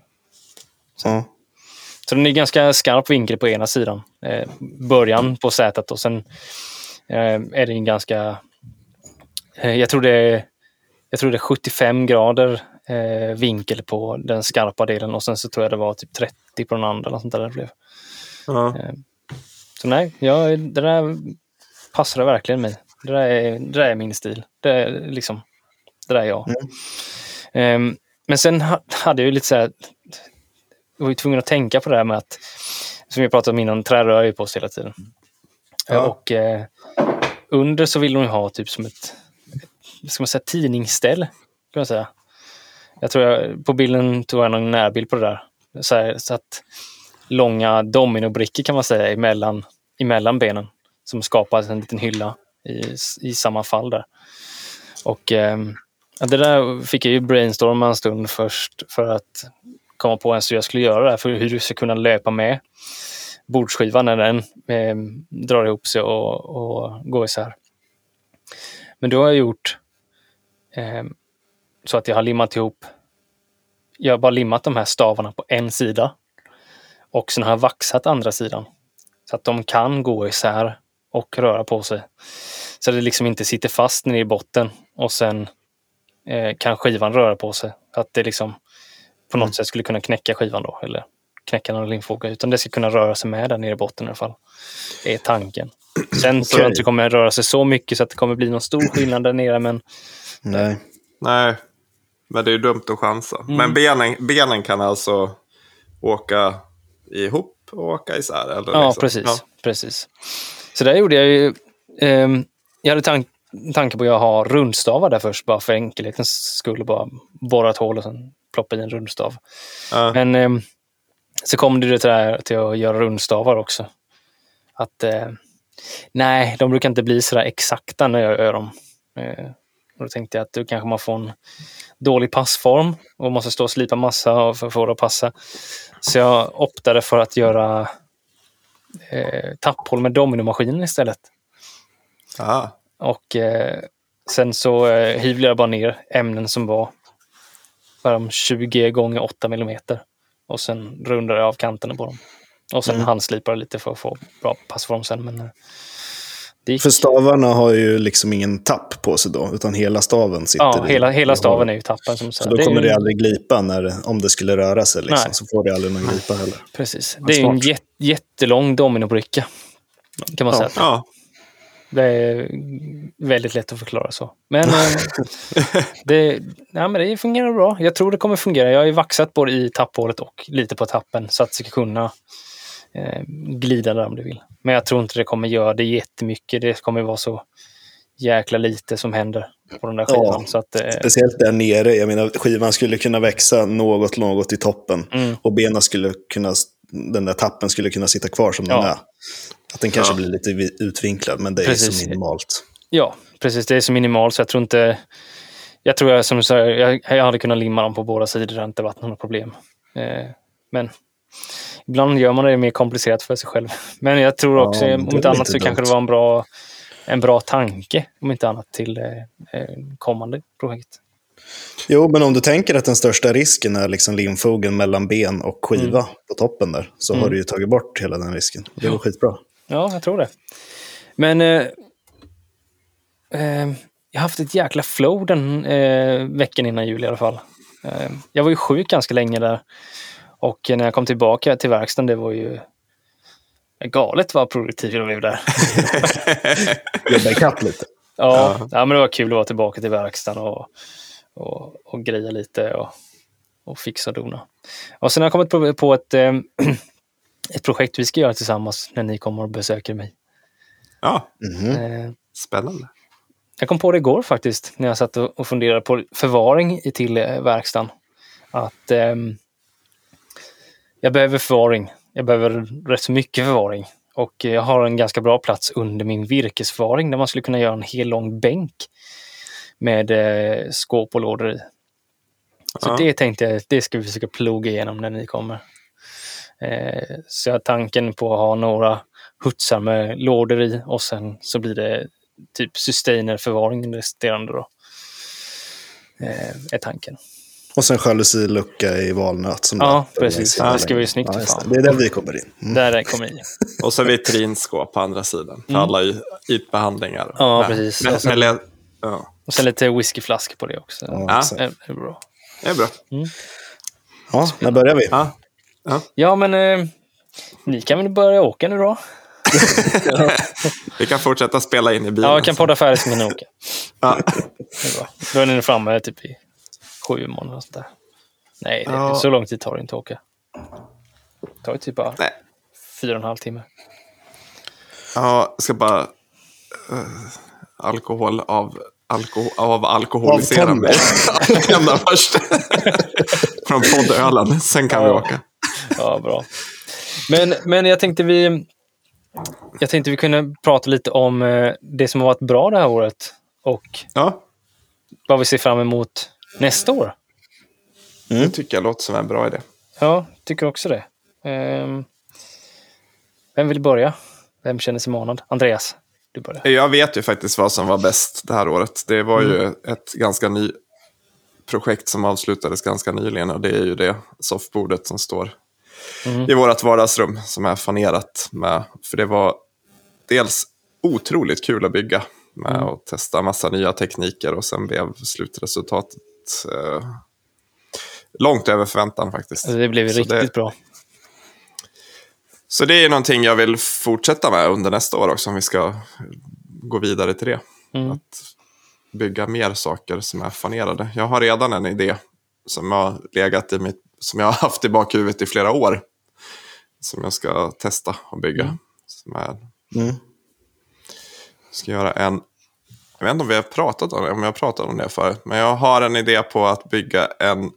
Ja. Så den är ganska skarp vinkel på ena sidan. Eh, början på sätet och sen eh, är det en ganska... Eh, jag, tror det är, jag tror det är 75 grader eh, vinkel på den skarpa delen och sen så tror jag det var typ 30 på den andra. Eller sånt där det blev. Ja. Så nej, jag, det där passade verkligen mig. Det där är, det där är min stil. Det är liksom, det där är jag. Ehm, men sen ha, hade jag ju lite så här, jag var ju tvungen att tänka på det här med att, som vi pratade om innan, trä rör ju på sig hela tiden. Ja. Och eh, under så vill de ju ha typ som ett, ska man säga, tidningsställ. Kan man säga. Jag tror jag, på bilden tog jag någon närbild på det där. Så, här, så att långa dominobrickor kan man säga emellan, emellan benen som skapar en liten hylla i, i samma fall där. Och ehm, ja, det där fick jag ju brainstorma en stund först för att komma på ens hur jag skulle göra det här, för hur du ska kunna löpa med bordsskivan när den eh, drar ihop sig och, och går isär. Men då har jag gjort eh, så att jag har limmat ihop, jag har bara limmat de här stavarna på en sida och sen har jag vaxat andra sidan. Så att de kan gå isär och röra på sig. Så det liksom inte sitter fast nere i botten och sen eh, kan skivan röra på sig. Att det liksom på något sätt skulle kunna knäcka skivan då. Eller knäcka någon limfåga. Utan det ska kunna röra sig med där nere i botten i alla fall. Det är tanken. Sen så tror jag inte det kommer röra sig så mycket så att det kommer bli någon stor skillnad där nere. Men Nej. Nej, men det är ju dumt att chansa. Mm. Men benen, benen kan alltså åka ihop och åka isär? Eller Ja, liksom. precis. Ja. precis. Så där gjorde jag ju... ehm, jag hade tank, tanke på att ha rundstavar där först, bara för enkelhetens skull. Bara borra ett hål och sen ploppa i en rundstav. Ja. Men ehm, så kom det till, det här, till att göra rundstavar också. Att eh, nej, de brukar inte bli sådär exakta när jag gör dem. Eh, och då tänkte jag att då kanske man får en dålig passform och måste stå och slipa massa för att få det att passa. Så jag optade för att göra eh, tapphål med dominomaskinen istället. Ah. Och eh, sen så eh, hyvlade jag bara ner ämnen som var bara om 20 gånger 8 millimeter. Och sen rundade jag av kanterna på dem. Och sen handslipade jag lite för att få bra passform sen. Men eh, det gick. För stavarna har ju liksom ingen tapp på sig då, utan hela staven sitter Ja, i- hela, hela staven är ju tappen. Som Så så då är kommer ju- det aldrig glipa när, om det skulle röra sig. Liksom. Nej. Så får det aldrig någon glipa heller. Precis. Det är ju en jättelång dominobricka. Kan man Ja. säga. Ja. Det är väldigt lätt att förklara så. Men, eh, det, ja, men det fungerar bra. Jag tror det kommer fungera. Jag har ju vaxat både i tapphålet och lite på tappen så att det ska kunna eh, glida där om du vill. Men jag tror inte det kommer göra det jättemycket. Det kommer vara så jäkla lite som händer på den där skivan. Ja. Så att, eh, Speciellt där nere. Jag menar, skivan skulle kunna växa något, något i toppen. Mm. Och benen skulle kunna, den där tappen skulle kunna sitta kvar som den Ja. är. Att den kanske Ja. blir lite vi- utvinklad, men det är Precis. så minimalt. Ja, precis. Det är så minimalt så jag tror inte... Jag tror jag som du säger, jag, jag hade kunnat limma dem på båda sidor. Det hade inte varit något problem. Eh, men ibland gör man det mer komplicerat för sig själv. Men jag tror Ja, också, är om inte annat så kanske dumt. det var en bra, en bra tanke, om inte annat, till eh, eh, kommande projekt. Jo, men om du tänker att den största risken är liksom limfogen mellan ben och skiva Mm. på toppen där, så har du ju tagit bort hela den risken. Det var skitbra. Ja, jag tror det. Men eh, eh, jag har haft ett jäkla flow den eh, veckan innan jul i alla fall. Eh, jag var ju sjuk ganska länge där. Och när jag kom tillbaka till verkstaden, det var ju galet vad produktiv jag blev där. Jobba ikapp lite. Ja, ja. men det var kul att vara tillbaka till verkstaden och, och, och greja lite och, och fixa och dona. Och sen har jag kommit på, på ett, eh, ett projekt vi ska göra tillsammans när ni kommer och besöker mig. ja, Mhm. Eh, spännande. jag kom på det igår faktiskt, när jag satt och funderade på förvaring i- till eh, verkstaden. Att ehm, jag behöver förvaring. Jag behöver rätt så mycket förvaring. Och jag har en ganska bra plats under min virkesförvaring där man skulle kunna göra en hel lång bänk med eh, skåp och lådor i. Så Ja. det tänkte jag, det ska vi försöka ploga igenom när ni kommer. Eh, så jag har tanken på att ha några hutsar med lådor i och sen så blir det typ sustainer-förvaring resterande då. Eh, är tanken. Och sen jalusilucka i valnöt. Som Ja, där- precis. Ja, Det ska bli snyggt Ja, det. fan. det är där vi kommer in. Mm. Där kommer i. Och så vitrinskåp på andra sidan för Mm. alla ytbehandlingar. Ja, Med- precis. Med, Och sen- ja, Och sen lite whiskyflaskor på det också. Ja, Ja. exakt. Är, är bra. det är bra. ja, när börjar vi? Ja. Ja, men eh, ni kan väl börja åka nu då? Vi kan fortsätta spela in i bilen. Ja, jag kan podda färdigt ni åka. Ja. Då är ni framme typ i sju månader och sånt där. Nej, det, Ja. så lång tid tar det inte att åka. Det tar ju typ bara Nej. fyra och en halv timme. Ja, jag ska bara... eh, alkohol av... Alkohol, av alkoholisera mig. Avtända först. Från poddölen. Sen kan vi Ja. åka. Ja, bra. Men, men jag tänkte vi... Jag tänkte vi kunde prata lite om eh, det som har varit bra det här året och Ja, vad vi ser fram emot nästa år. det tycker jag låter som en bra idé. Ja, tycker också det. Ehm, vem vill börja? Vem känner sig manad? Andreas, du börjar. Jag vet ju faktiskt vad som var bäst det här året. Det var ju Mm. ett ganska ny projekt som avslutades ganska nyligen och det är ju det soffbordet som står Mm. i vårt vardagsrum som är fanerat med. För det var dels otroligt kul att bygga med Mm. att testa massa nya tekniker och sen blev slutresultatet eh, långt över förväntan faktiskt. Det blev Så riktigt det- bra. Så det är någonting jag vill fortsätta med under nästa år också om vi ska gå vidare till det. Mm. Att bygga mer saker som är fanerade. Jag har redan en idé som har legat i mitt, som jag har haft i bakhuvudet i flera år. Som jag ska testa och bygga. Som är, Mm. ska göra en, jag vet inte om vi har pratat om det, om jag pratat om det förut. Men jag har en idé på att bygga en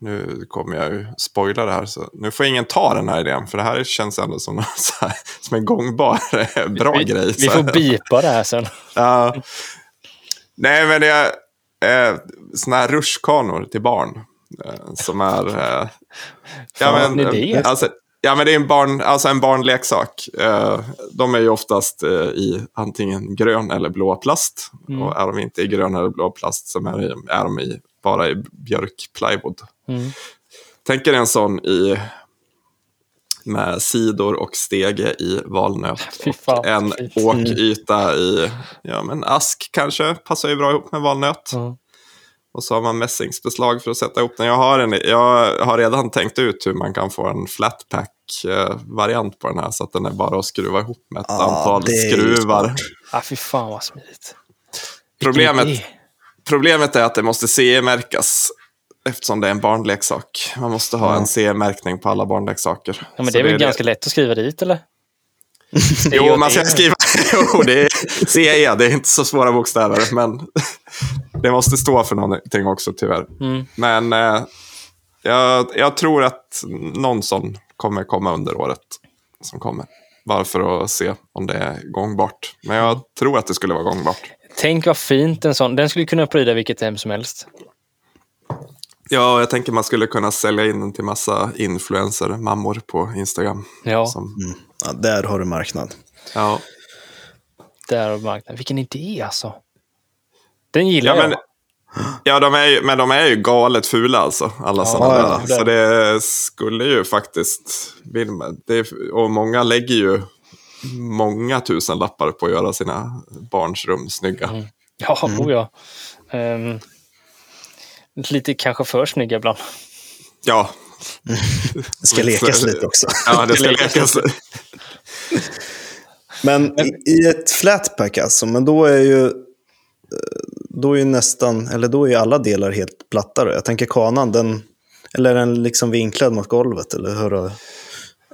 nu kommer jag ju spoila det här, så nu får ingen ta den här idén, för det här känns ändå som, här, som en gångbar, bra vi, grej. Vi får bipa det här sen. Ja. Nej, men det är eh, såna här rutschkanor till barn. Eh, som är... Eh, Fan, en idé. alltså, ja, men det är en, barn, alltså en barnleksak. Eh, de är ju oftast eh, i antingen grön eller blå plast. Mm. Och är de inte i grön eller blå plast så är, de- är de i, bara i björkplywood. Mm. Tänk er en sån i med sidor och stege i valnöt. Fan, och en fint. åkyta i ja, men ask kanske. Passar ju bra ihop med valnöt. Ja. Och så har man mässingsbeslag för att sätta ihop den. Jag har, en, jag har redan tänkt ut hur man kan få en flatpack-variant på den här. Så att den är bara att skruva ihop med ett Ah, antal det skruvar. smart. Ah, fy fan vad smidigt. Problemet, problemet är att det måste CE-märkas. Eftersom det är en barnleksak. Man måste ha en CE-märkning på alla barnleksaker. Ja, men det är väl det. ganska lätt att skriva dit, eller? Jo, man ska skriva... Jo, det är CE, det är inte så svåra bokstäver. Men det måste stå för någonting också, tyvärr. Mm. Men eh, jag, jag tror att någon sån kommer komma under året som kommer. Bara för att se om det är gångbart. Men jag tror att det skulle vara gångbart. Tänk vad fint en sån. Den skulle kunna pryda vilket hem som helst. Ja, jag tänker man skulle kunna sälja in den till massa influencer, mammor på Instagram. Ja, Som, Mm. Ja, där har du marknad. ja. Där har marknaden. Vilken idé alltså. Den gillar Ja, jag. men, ja de är ju, men de är ju galet fula alltså. Alla Ja, sådana ja, där. Så det skulle ju faktiskt... Det, och många lägger ju många tusen lappar på att göra sina barns rum snygga. Mm. Ja, oh ja. Ehm, lite kanske för snygga ibland. Ja, Det ska lekas lite också. ja, det ska lekas. Men i, i ett flatpack alltså, men då är ju eh, då är ju nästan, eller då är ju alla delar helt platta. Då. Jag tänker kanan, den, eller är den liksom vinklad mot golvet? Eller hur, har-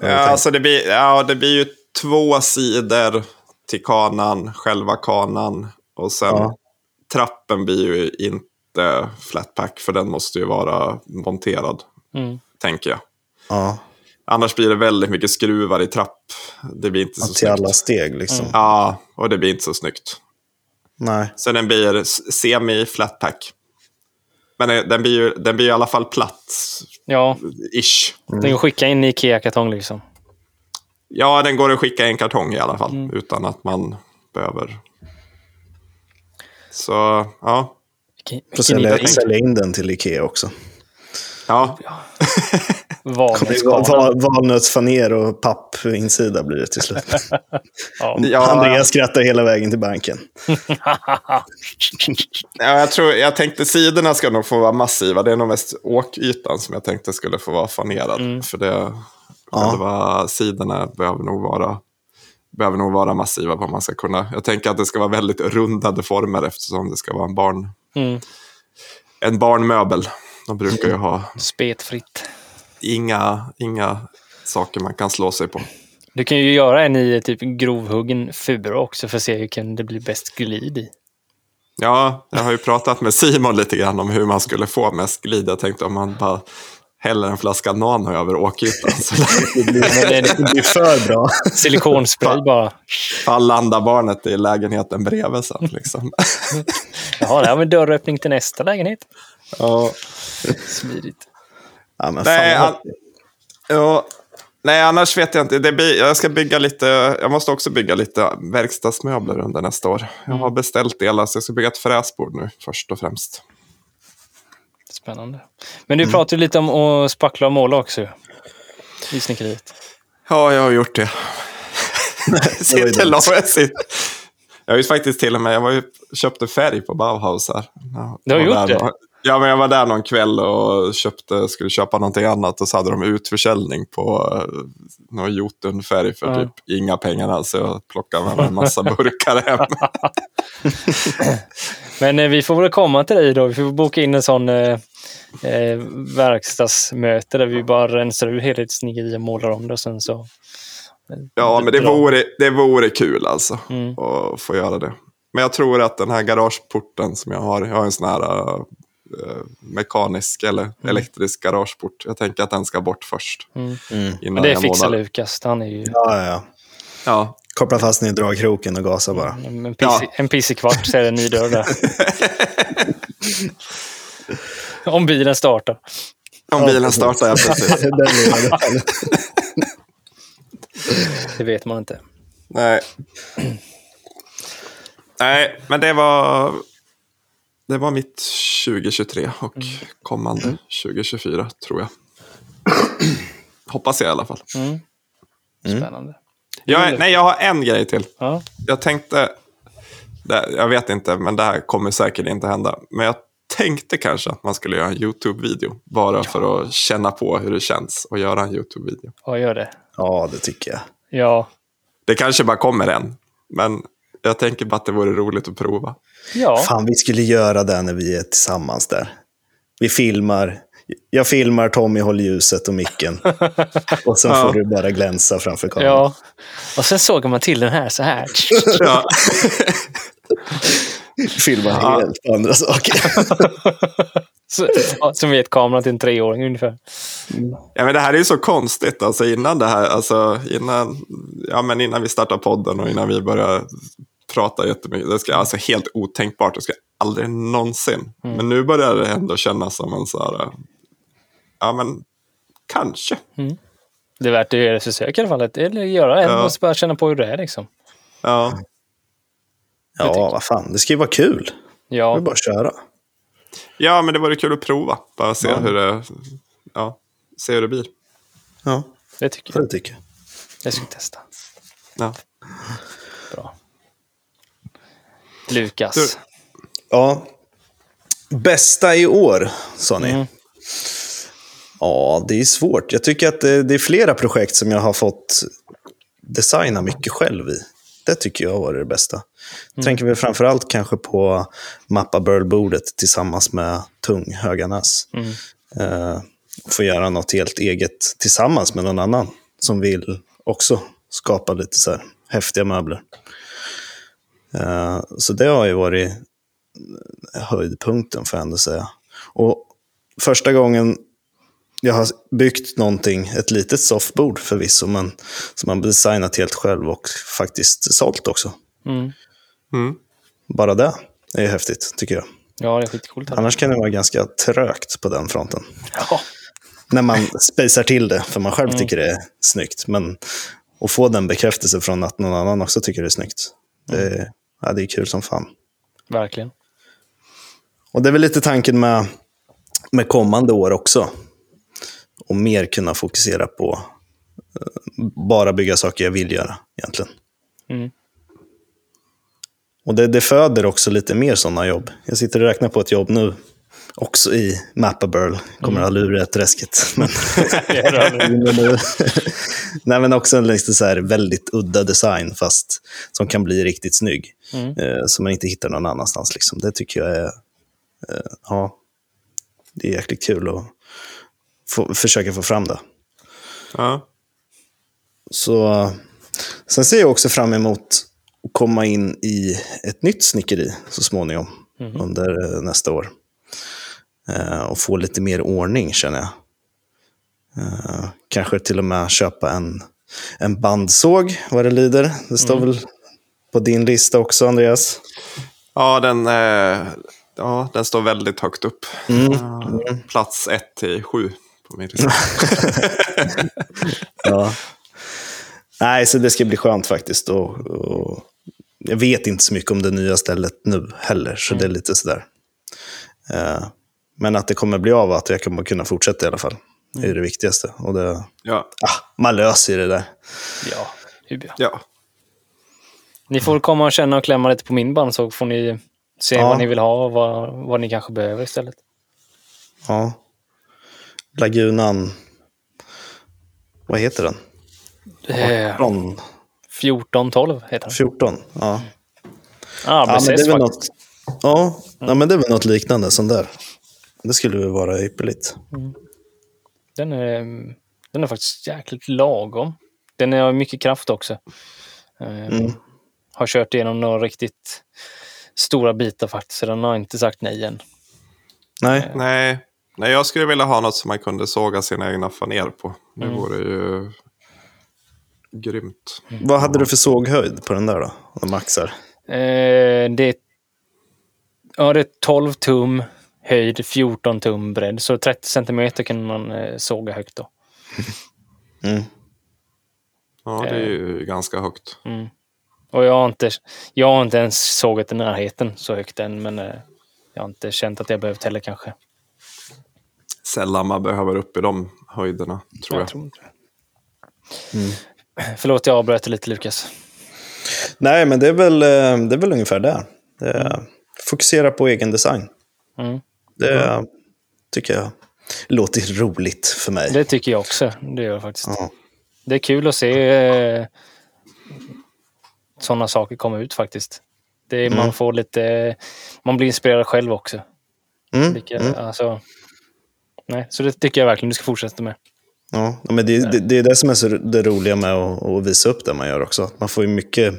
Ja, alltså det, blir, ja, det blir ju två sidor till kanan, själva kanan. Och sen Ja. trappen blir ju inte flatpack för den måste ju vara monterad, Mm. tänker jag. Ja, Annars blir det väldigt mycket skruvar i trapp. Det blir inte så till snyggt. alla steg liksom. Ja, och det blir inte så snyggt. Nej. Så den blir s- semi-flatpack. Men eh, den blir ju den blir ju i alla fall platt, Ja, ish. den går att skicka in i Ikea-kartong liksom. Ja, den går att skicka i en kartong i alla fall, utan att man behöver. Så, ja. Får sälja, sälja in den till Ikea också. Ja, Valnötskvarn. Val, valnötsfaner och pappinsida blir det till slut. Ja. Andreas skrattar hela vägen till banken. ja jag, tror, jag tänkte sidorna ska nog få vara massiva. Det är nog mest åkytan som jag tänkte skulle få vara fanerad. För det, själva sidorna behöver nog vara behöver nog vara massiva för att man ska kunna. Jag tänker att det ska vara väldigt rundade former eftersom det ska vara en barn Mm. en barnmöbel. De brukar ju ha Spetfritt. Inga, inga saker man kan slå sig på. Du kan ju göra en i typ grovhuggen fura också för att se hur kan det bli bäst glid i. Ja, jag har ju pratat med Simon lite grann om hur man skulle få mest glid. Jag tänkte om man bara häller en flaska nano över åkytan så Det blir, det blir för bra. Silikonspray bara. fall landar barnet i lägenheten bredvid sen. Liksom. Jaha, det här en dörröppning till nästa lägenhet. Ja. Smidigt. Ja, men Nej, an- ja, nej, annars vet jag inte. Det jag ska bygga lite, jag måste också bygga lite verkstadsmöbler under nästa år. Jag har beställt delar så jag ska bygga ett fräsbord nu först och främst. Spännande. Men du pratade ju lite om att spackla och måla också. I snickeriet. Ja, jag har gjort det. sitter långt. Jag, sitter. jag har ju faktiskt till och med, jag var ju, köpte färg på Bauhaus här. Du har gjort det? Ja, men jag var där någon kväll och köpte, skulle köpa någonting annat och så hade de utförsäljning på uh, någon Jotunfärg för Ja. typ inga pengar alls. Så jag plockade med mig en massa burkar hem. Men eh, vi får väl komma till dig då. Vi får boka in en sån eh, eh, verkstadsmöte där vi bara rensar ur snickeri och målar om det och sen så... Ja, men det vore, det vore kul alltså Mm. att få göra det. Men jag tror att den här garageporten som jag har, jag har en sån här mekanisk eller Mm. elektrisk garageport. Jag tänker att den ska bort först. Mm. Innan Men det jag fixar målar. Lukas. Han är ju Ja, ja, ja. Ja, Koppla fast den i dragkroken och gasa bara. en pissig, en pissig kvart så är det en ny dörr där. Om bilen startar. om bilen startar, ja precis. Det. Det vet man inte. Nej. Nej, men det var, det var mitt 2023 och Mm. kommande 2024 tror jag. Hoppas jag i alla fall. Mm. Spännande. Jag, nej, jag har en grej till. Ja. Jag tänkte, det, jag vet inte, men det här kommer säkert inte hända. Men jag tänkte kanske att man skulle göra en YouTube-video. Bara för att känna på hur det känns att göra en YouTube-video. ja, gör det. Ja, det tycker jag. Ja. Det kanske bara kommer en. Men jag tänker bara att det vore roligt att prova. Ja. Fan, vi skulle göra det när vi är tillsammans där. Vi filmar. Jag filmar, Tommy håller ljuset och micken. Och sen Ja. får du bara glänsa framför kameran. ja. Och sen såg man till den här så här. Ja. Filma helt andra saker. Så, ja, som vet kameran till en treåring ungefär. Ja, men det här är ju så konstigt. Alltså innan det här, alltså innan, ja, men innan vi startade podden och innan vi började prata jättemycket. Det ska alltså helt otänkbart. Det ska aldrig någonsin. Men nu börjar det ändå kännas som en så här, ja men kanske. Det är värt att göra ett försök i alla fall. Eller göra en Ja. och bara känna på hur det är liksom. Ja, Ja, vad fan. Det ska ju vara kul. Det är Ja, bara att köra. ja men det vore kul att prova. Bara se Ja. hur det, ja, se hur det blir. det Ja, tycker det jag. tycker jag. Det ska testa. Ja. Lukas. Du- Ja. Bästa i år, sa ni. Mm. Ja, det är svårt. Jag tycker att det, det är flera projekt som jag har fått designa mycket själv i. Det tycker jag varit det bästa. Jag tänker väl framförallt kanske på Mappa Burl-bordet tillsammans med Tung Höganäs. Mm. Eh, få göra något helt eget tillsammans med någon annan som vill också skapa lite så här häftiga möbler. Eh, så det har ju varit höjdpunkten får jag ändå säga. Och första gången jag har byggt någonting, ett litet soffbord förvisso, men som man designat helt själv och faktiskt sålt också. Mm. Mm. Bara det är ju häftigt, tycker jag. Ja, det är skitcoolt. Annars kan det vara ganska trögt på den fronten. Ja. När man spejsar till det, för man själv tycker det är snyggt. Men att få den bekräftelse från att någon annan också tycker det är snyggt, det är, ja, det är kul som fan. Verkligen. Och det är väl lite tanken med, med kommande år också. Och mer kunna fokusera på eh, bara bygga saker jag vill göra egentligen. Mm. Och det, det föder också lite mer sådana jobb. Jag sitter och räknar på ett jobb nu, också i Mappaburl. Kommer aldrig ur det träsket. Men, Nej, men också en lite så här väldigt udda design, fast som kan bli riktigt snygg. Mm. Eh, som man inte hittar någon annanstans. Liksom. Det tycker jag är, eh, ja, det är jäkligt kul att få, försöka få fram det. Ja. Så, sen ser jag också fram emot att komma in i ett nytt snickeri så småningom under eh, nästa år. Eh, och få lite mer ordning känner jag. Eh, kanske till och med köpa en, en bandsåg vad det lider. Det står väl på din lista också Andreas? Ja, den, eh, ja, den står väldigt högt upp. Mm. Plats 1 till 7 på min lista. Ja. Nej, så det ska bli skönt faktiskt. Och, och jag vet inte så mycket om det nya stället nu heller, så det är lite sådär. Eh, men att det kommer bli av, att jag kommer kunna fortsätta i alla fall. Det är det viktigaste. Och det, ja. ah, man löser det där. Ja, hur ja. Ni får komma och känna och klämma lite på min band så får ni se Ja. vad ni vill ha och vad, vad ni kanske behöver istället. Ja. Lagunan, vad heter den? Eh, Från 14-12 heter den. 14? Ja. Ah, Ja, men det är väl något, ja, ja, men det är väl något liknande sånt där. Det skulle väl vara ypperligt. Den är, den är faktiskt jäkligt lagom. Den har mycket kraft också. Eh, Mm. Har kört igenom några riktigt stora bitar faktiskt, så den har inte sagt nej än. Nej, Nej. Nej, jag skulle vilja ha något som man kunde såga sina egna faner på. Det vore ju grymt. vad hade du för såghöjd på den där då? De maxar. Eh, det, är, ja, det är 12 tum höjd, 14 tum bredd. Så 30 centimeter kan man eh, såga högt då. Mm. Ja, det är ju ganska högt. Och jag har inte, jag har inte ens sågat i närheten så högt än, men eh, jag har inte känt att jag behövt heller kanske. Sällan man behöver upp i de höjderna, tror jag. tror inte det. Förlåt, jag avbröt lite Lukas. Nej, men det är väl, eh, det är väl ungefär det. det är, fokusera på egen design. Mm. Det tycker jag låter roligt för mig. Det tycker jag också. Det gör det faktiskt. Ja. Det är kul att se eh, sådana saker komma ut faktiskt. Det är, Man får lite, man blir inspirerad själv också. Mm, Vilka, mm. alltså, nej, så det tycker jag verkligen du ska fortsätta med. Ja, men det, det, det är det som är så det roliga med att, att visa upp det man gör också. Man får ju mycket,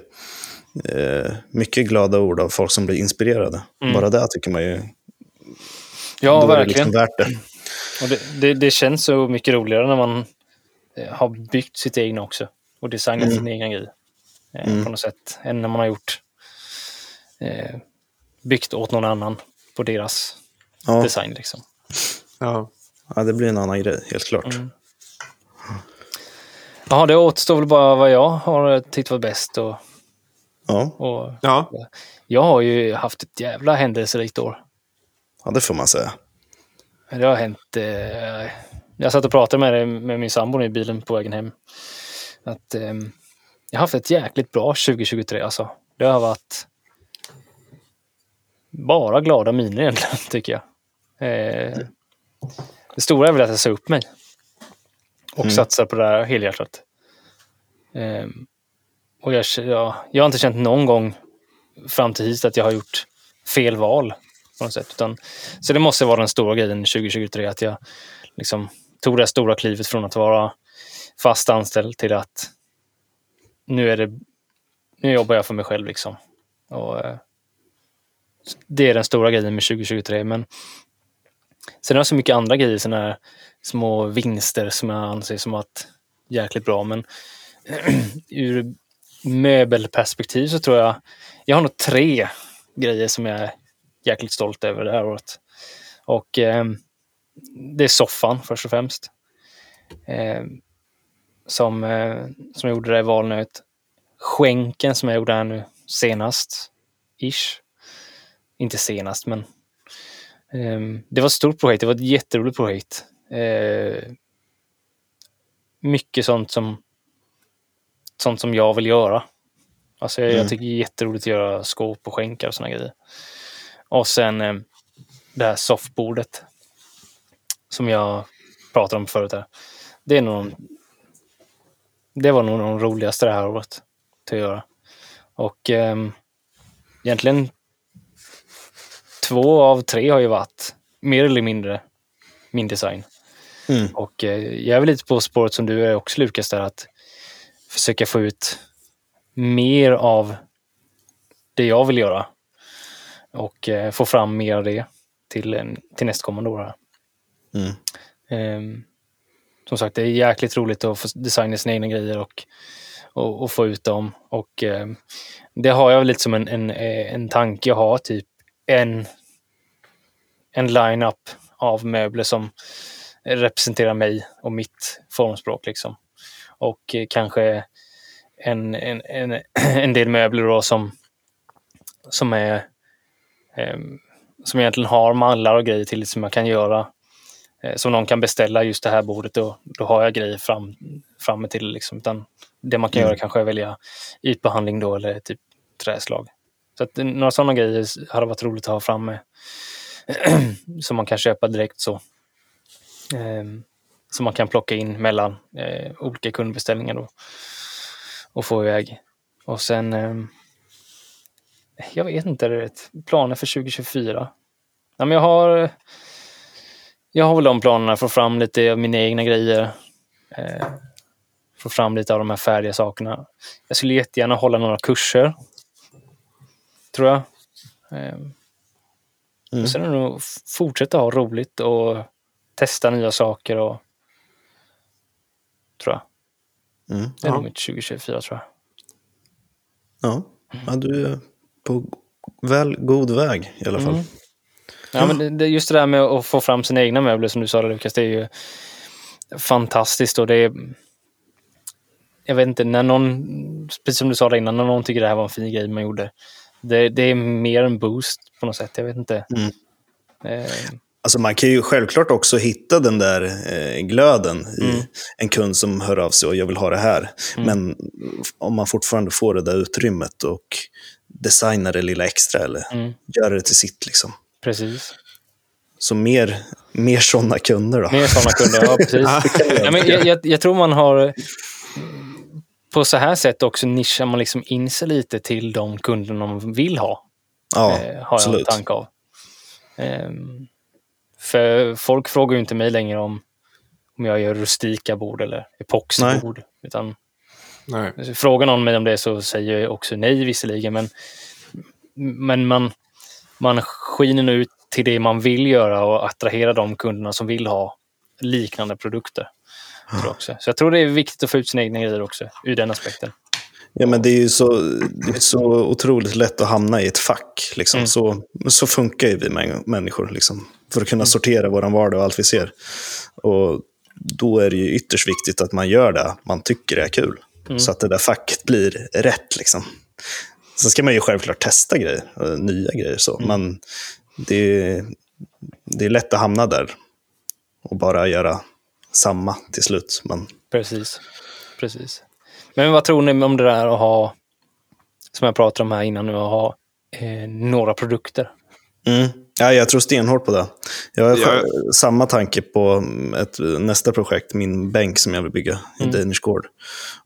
eh, mycket glada ord av folk som blir inspirerade. Bara det tycker man ju Ja, då är det verkligen. liksom värt det. Och det, det, det känns så mycket roligare när man eh, har byggt sitt egna också. Och designat Mm. sin egen grej. Eh, På något sätt. Än när man har gjort eh, byggt åt någon annan på deras Ja, design. Liksom. Ja. ja, det blir en annan grej, helt klart. Mm. Ja, det återstår väl bara vad jag har tyckt var bäst. Och, Ja, och ja, jag har ju haft ett jävla händelserikt år. Ja, det får man säga. Det har hänt... Eh, jag satt och pratade med, det, med min sambo i bilen på vägen hem. Att, eh, jag har haft ett jäkligt bra 2023 alltså. Det har varit bara glada miner egentligen, tycker jag. Eh, det stora är väl att jag sa upp mig. Och satsar på det här helhjärtat. Eh, och jag, ja, jag har inte känt någon gång fram till hit att jag har gjort fel val på något sätt. Utan, så det måste vara den stora grejen 2023, att jag liksom tog det stora klivet från att vara fast anställd till att nu är det nu jobbar jag för mig själv liksom. Och, eh, det är den stora grejen med 2023. Men sen har jag så mycket andra grejer, sådana här små vinster som jag anser som att jäkligt bra. Men ur möbelperspektiv så tror jag, jag har nog tre grejer som jag jäkligt stolt över det här året. Och eh, det är soffan först och främst. Eh, som, eh, som jag gjorde det i valnöt. Skänken som jag gjorde här nu senast. Ish. Inte senast, men eh, det var ett stort projekt. Det var ett jätteroligt projekt. Eh, mycket sånt som sånt som jag vill göra. Alltså jag, Mm. jag tycker det är jätteroligt att göra skåp och skänkar och såna grejer. Och sen eh, det här soffbordet som jag pratade om förut. Här. Det är nog det var nog de roligaste det här året till att göra. Och eh, egentligen två av tre har ju varit mer eller mindre min design. Mm. Och eh, jag är väl lite på spåret som du är också Lukas, där att försöka få ut mer av det jag vill göra. Och eh, få fram mer av det till, till nästkommande år. Här. Mm. Ehm, som sagt, det är jäkligt roligt att få designa sina egna grejer och, och, och få ut dem. Och ehm, det har jag lite som en, en, eh, en tanke. Jag har typ en, en line-up av möbler som representerar mig och mitt formspråk. Liksom. Och eh, kanske en, en, en, en del möbler då som, som är som egentligen har mallar och grejer till som man kan göra. Eh, som någon kan beställa just det här bordet och då har jag grejer fram, framme till. Liksom. Utan det man kan Mm. göra kanske är välja ytbehandling då eller typ träslag. Så att, eh, några sådana grejer hade varit roligt att ha framme. som man kan köpa direkt så. Ehm, som man kan plocka in mellan eh, olika kundbeställningar då. Och få iväg. Och sen ehm, jag vet inte, ett planer för 2024. Ja, men jag har jag har väl de planerna, få fram lite av mina egna grejer. Eh, få fram lite av de här färdiga sakerna. Jag skulle jättegärna hålla några kurser. Tror jag. Eh, Mm. sen är det nog fortsätta ha roligt och testa nya saker och tror jag. Mm. Det är Ja. nog mitt 2024 tror jag. Ja. ja, du på väl god väg i alla fall. Mm. Ja, men det, just det där med att få fram sina egna möbler som du sa Lukas, det är ju fantastiskt och det är jag vet inte, när någon, precis som du sa där innan, när någon tycker det här var en fin grej man gjorde. Det, det är mer en boost på något sätt, jag vet inte. Mm. Eh, Alltså man kan ju självklart också hitta den där eh, glöden i Mm. en kund som hör av sig och jag vill ha det här. Mm. Men om man fortfarande får det där utrymmet och designar det lilla extra eller mm, gör det till sitt. Liksom. precis. Så mer, mer sådana kunder då. Mer sådana kunder, ja precis. ja, men jag, jag, jag tror man har på så här sätt också nischar man liksom in sig lite till de kunderna man vill ha. ja, eh, har jag en absolut. tanke av. Ehm, för folk frågar ju inte mig längre om, om jag gör rustika bord eller epoxibord. Utan Nej. frågar någon mig om det så säger jag också nej visserligen. Men, men man, man skiner nu ut till det man vill göra och attrahera de kunderna som vill ha liknande produkter. Så jag tror det är viktigt att få ut sina egna grejer också, ur den aspekten. Ja, men det är ju så, det är så otroligt lätt att hamna i ett fack. Liksom. Mm. Så, så funkar ju vi mä- människor. Liksom, för att kunna sortera vår vardag och allt vi ser. Och då är det ju ytterst viktigt att man gör det man tycker är kul. Mm. Så att det där facket blir rätt. Liksom. Sen ska man ju självklart testa grejer, eh, nya grejer. Så. Mm. Men det är, det är lätt att hamna där och bara göra samma till slut. Men Precis. Precis. Men vad tror ni om det där att ha, som jag pratade om här innan nu, att ha eh, några produkter? Mm. Ja, jag tror stenhårt på det. Jag har Jag- samma tanke på ett, nästa projekt, min bänk som jag vill bygga i Mm. Danish Gård.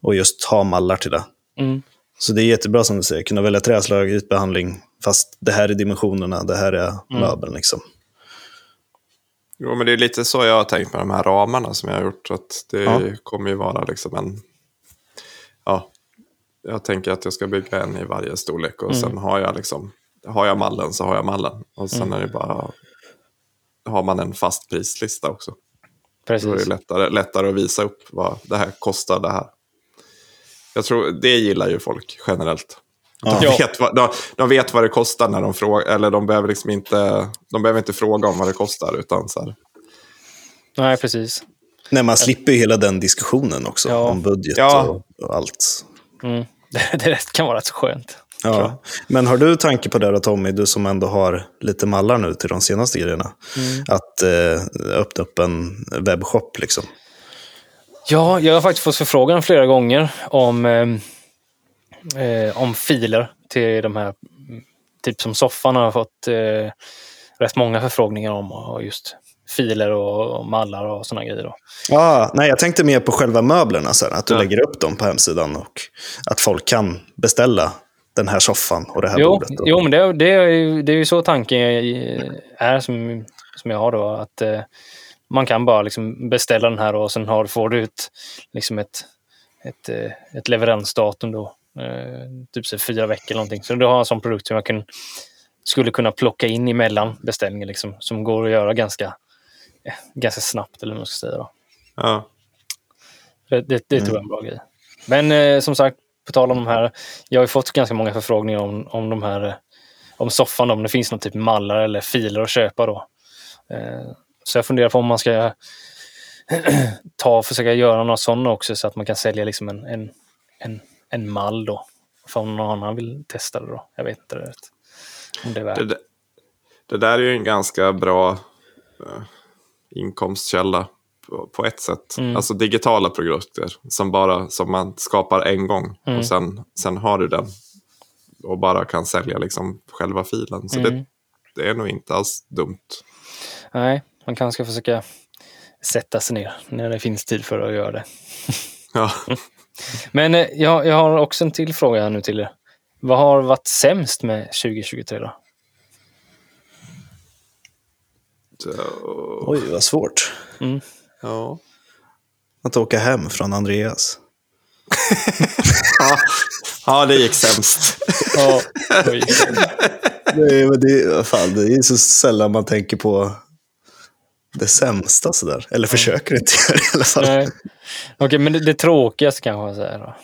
Och just ha mallar till det. Mm. Så det är jättebra som du säger, kunna välja träslag, ytbehandling, fast det här är dimensionerna, det här är Mm. möbeln. Liksom. Jo, men det är lite så jag har tänkt med de här ramarna som jag har gjort. Att det Ja. kommer ju vara liksom en... Ja, jag tänker att jag ska bygga en i varje storlek och sen har jag liksom, har jag mallen så har jag mallen. Och sen är det bara, har man en fast prislista också. Då är det Precis. lättare, lättare att visa upp vad det här kostar det här. Jag tror det gillar ju folk generellt. De, Ja. vet vad, de, de vet vad det kostar när de frågar, eller de behöver liksom inte, de behöver inte fråga om vad det kostar. Utan så här, Nej, precis. Nej, man slipper ju hela den diskussionen också, Ja. om budget Ja. och, och allt. Mm. Det, det kan vara rätt så skönt. Ja. Men har du tanke på det då Tommy, du som ändå har lite mallar nu till de senaste grejerna, att eh, öppna upp en webbshop liksom? Ja, jag har faktiskt fått förfrågan flera gånger om, eh, eh, om filer till de här, mm, typ som soffan har fått eh, rätt många förfrågningar om och just filer och, och mallar och sådana grejer. Då. Ah, nej, jag tänkte mer på själva möblerna sen, att du Ja. lägger upp dem på hemsidan och att folk kan beställa den här soffan och det här Jo, bordet. Jo, men det, det, är ju, det är ju så tanken är som, som jag har då. Att eh, man kan bara liksom beställa den här och sen har, får du ut liksom ett, ett, eh, ett leveransdatum då. Eh, typ så fyra veckor eller någonting. Så du har en sån produkt som jag kan, skulle kunna plocka in emellan beställningen liksom, som går att göra ganska, eh, ganska snabbt eller vad man ska säga. Då. ja. Det, det, det tror jag är en bra grej. Men eh, som sagt, på tal om de här. Jag har ju fått ganska många förfrågningar om, om de här om soffan, om det finns någon typ mallar eller filer att köpa då. Eh, så jag funderar på om man ska ta och försöka göra några sådana också så att man kan sälja liksom en, en, en, en mall då. För om någon annan vill testa det då. Jag vet inte rätt. Om det är värt. Det, där- det där är ju en ganska bra eh, inkomstkälla på, på ett sätt. Mm. Alltså digitala produkter som, bara, som man skapar en gång Mm. och sen, sen har du den och bara kan sälja liksom själva filen. Så Mm. det, det är nog inte alls dumt. Nej, man kanske ska försöka sätta sig ner när det finns tid för att göra det. Ja. Men eh, jag, jag har också en till fråga här nu till er. Vad har varit sämst med 2023 då? Så, Oj, vad svårt. Ja. Att åka hem från Andreas. Ja. ja, det gick sämst. Ja, oj. Nej, men det, fan, det är så sällan man tänker på det sämsta sådär. Eller försöker inte göra det i alla fall. Nej. Okej, men det, det tråkigaste kanske jag säger då.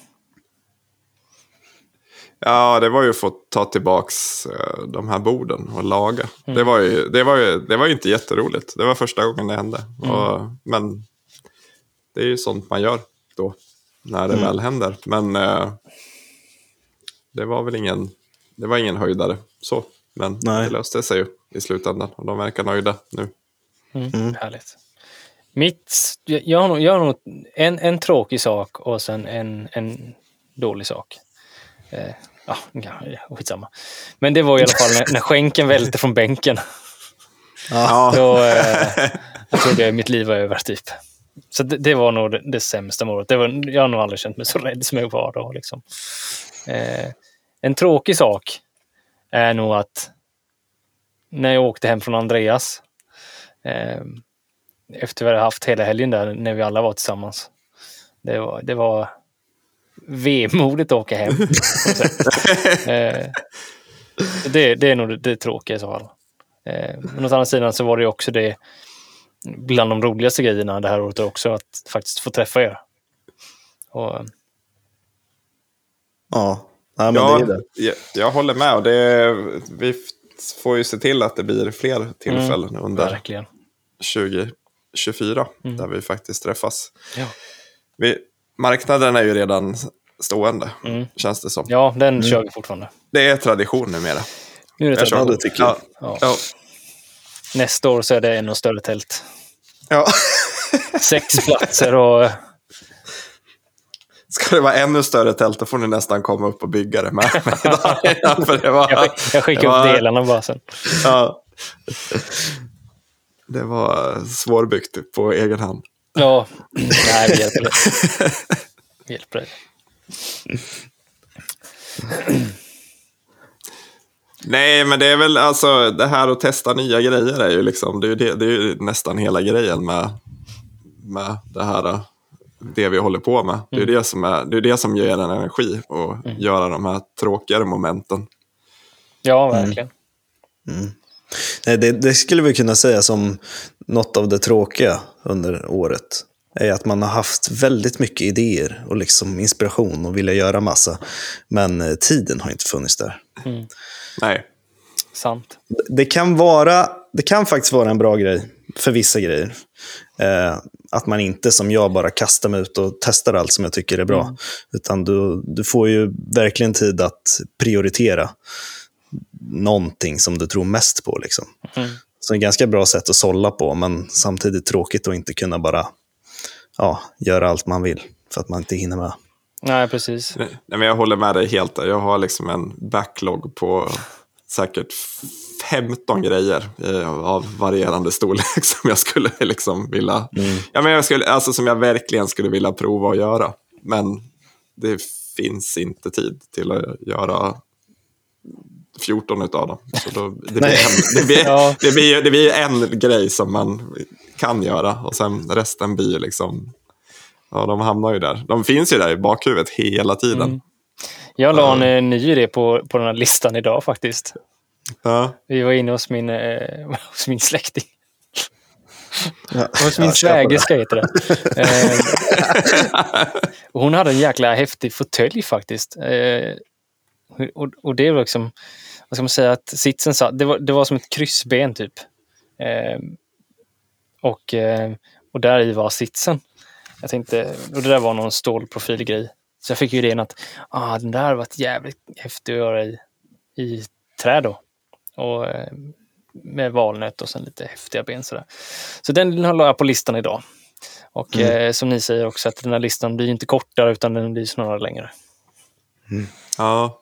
Ja, det var ju att få ta tillbaks eh, de här borden och laga. Det, var ju, det, var ju, det var ju inte jätteroligt. Det var första gången det hände. Och, men det är ju sånt man gör då, när det väl händer. Men eh, det var väl ingen, det var ingen höjdare så. Men Nej. det löste sig ju i slutändan och de verkar nöjda nu. Mm. Härligt. Mitt, jag jag har nog, jag har nog en, en tråkig sak och sen en, en dålig sak. Ja, ja, skitsamma. Men det var i alla fall när, när skänken välte från bänken. Ja, Då, eh, jag trodde mitt liv var över, typ. Så det, det var nog det, det sämsta målet. Det var, jag har nog aldrig känt mig så rädd som jag var då. Liksom. Eh, en tråkig sak är nog att när jag åkte hem från Andreas eh, efter vi hade haft hela helgen där när vi alla var tillsammans. Det var, det var vemodigt att åka hem. eh, det, det är nog det, det tråkiga i så fall. Eh, men å andra sidan så var det också det bland de roligaste grejerna det här året också, att faktiskt få träffa er. Och, eh, Ja, ja men ja det är det. jag, jag håller med. Och det, vi får ju se till att det blir fler tillfällen under verkligen. 2024 där vi faktiskt träffas. Ja. Vi, marknaden är ju redan stående, känns det som. ja, den kör vi fortfarande. Det är tradition numera. Nu är det Jag tradition. det tycker jag. Ja. Ja. Ja. Nästa år så är det ännu större tält. Ja. Sex platser och Ska det vara ännu större tält då får ni nästan komma upp och bygga det med mig för det var, jag, jag skickar det var- upp delarna bara sen. Ja. Det var svårbyggt på egen hand. Ja, nej, vi hjälper dig. Vi hjälper dig. Nej, men det är väl alltså det här att testa nya grejer är ju liksom, det är ju, det, det är ju nästan hela grejen med, med det här. det vi håller på med. Det är Mm. det som, är, det är det som ger en energi och göra de här tråkigare momenten. Ja, verkligen. Nej, det, det skulle vi kunna säga som något av det tråkiga under året. Är att man har haft väldigt mycket idéer och liksom inspiration och vilja göra massa. Men eh, tiden har inte funnits där. Nej, Sant. Det kan, vara, det kan faktiskt vara en bra grej för vissa grejer. Eh, att man inte som jag bara kastar mig ut och testar allt som jag tycker är bra. Utan du, du får ju verkligen tid att prioritera någonting som du tror mest på. Liksom. Mm. Så det är ett ganska bra sätt att sålla på, men samtidigt tråkigt att inte kunna bara ja, göra allt man vill för att man inte hinner med. Nej, precis. Nej, men jag håller med dig helt där. Jag har liksom en backlog på säkert 15 grejer eh, av varierande storlek som jag skulle liksom vilja... Ja, men jag skulle, alltså, som jag verkligen skulle vilja prova att göra. Men det finns inte tid till att göra 14 utav dem. Så då, det, blir Nej. en, det, blir, Ja. det, blir, det blir en grej som man kan göra och sen resten blir liksom... Ja, de hamnar ju där. De finns ju där i bakhuvudet hela tiden. Mm. Jag la en eh, ny idé på, på den här listan idag faktiskt. Ja. Vi var inne hos min, eh, hos min släkting. Ja, Hos min svägerska heter det. Eh, hon hade en jäkla häftig fåtölj faktiskt. Eh, och, och det var liksom, vad ska man säga, att sitsen satt, det var, det var som ett kryssben typ. Eh, och, eh, och där i var sitsen. Jag tänkte, och det där var någon stålprofilgrej. Så jag fick ju idén att ah, den där var jävligt häftig att göra i, i trä då. Och, eh, med valnöt och sen lite häftiga ben sådär. Så den la jag på listan idag. Och eh, som ni säger också att den här listan blir inte kortare utan den blir snarare längre. Ja.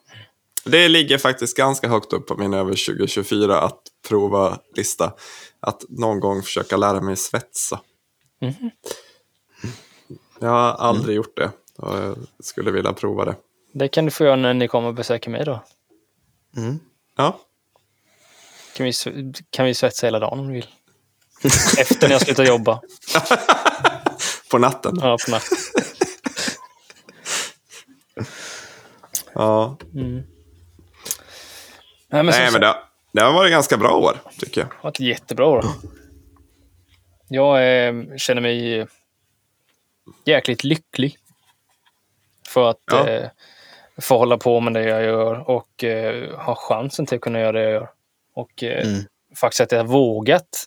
Det ligger faktiskt ganska högt upp på min över 2024 att prova lista. Att någon gång försöka lära mig svetsa. Mhm. Jag har aldrig gjort det och jag skulle vilja prova det. Det kan du få göra när ni kommer och besöker mig då. Ja, Kan vi, kan vi svetsa hela dagen om du vill. Efter när jag slutar jobba. på natten. Ja, på natten. Ja. Nej, men Nej, men det, det har varit ganska bra år, tycker jag. det var ett jättebra år. Jag eh, känner mig jäkligt lycklig. För att Ja. eh, få hålla på med det jag gör och eh, ha chansen till att kunna göra det jag gör. Och eh, Mm. faktiskt att jag har vågat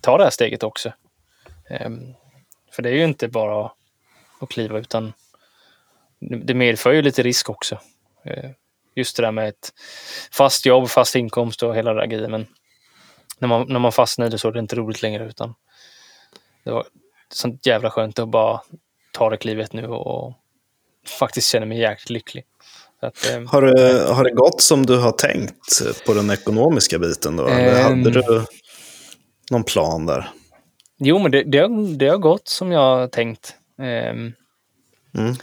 ta det här steget också. Ehm, för det är ju inte bara att kliva utan det medför ju lite risk också. Eh, just det där med ett fast jobb, fast inkomst och hela det där grejen. Men när man, när man fastnar i det så är det inte roligt längre utan det var sånt jävla skönt att bara ta det klivet nu och faktiskt känna mig jäkligt lycklig. Att, ehm, Har det, har det gått som du har tänkt på den ekonomiska biten då? Eller Ehm. hade du någon plan där? Jo, men det, det, har, det har gått som jag har tänkt. Ehm, Mm.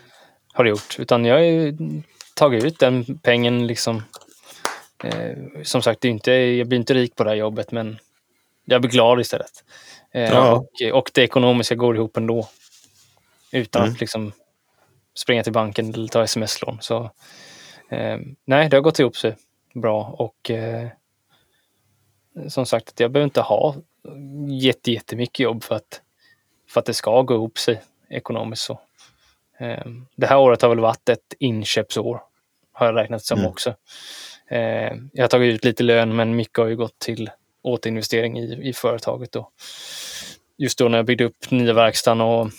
Har det gjort. Utan jag ju tagit ut den pengen liksom. Eh, som sagt, det är inte, jag blir inte rik på det här jobbet, men jag blir glad istället. Eh, Ja. och, och det ekonomiska går ihop ändå. Utan Mm. att liksom springa till banken eller ta sms-lån. Så eh, nej, det har gått ihop sig bra och eh, som sagt, jag behöver inte ha jätte, jättemycket jobb för att, för att det ska gå ihop sig ekonomiskt. så. Eh, Det här året har väl varit ett inköpsår, har jag räknat som Mm. också. Eh, Jag har tagit ut lite lön, men mycket har ju gått till återinvestering i, i företaget. Då. Just då när jag byggde upp nya verkstaden och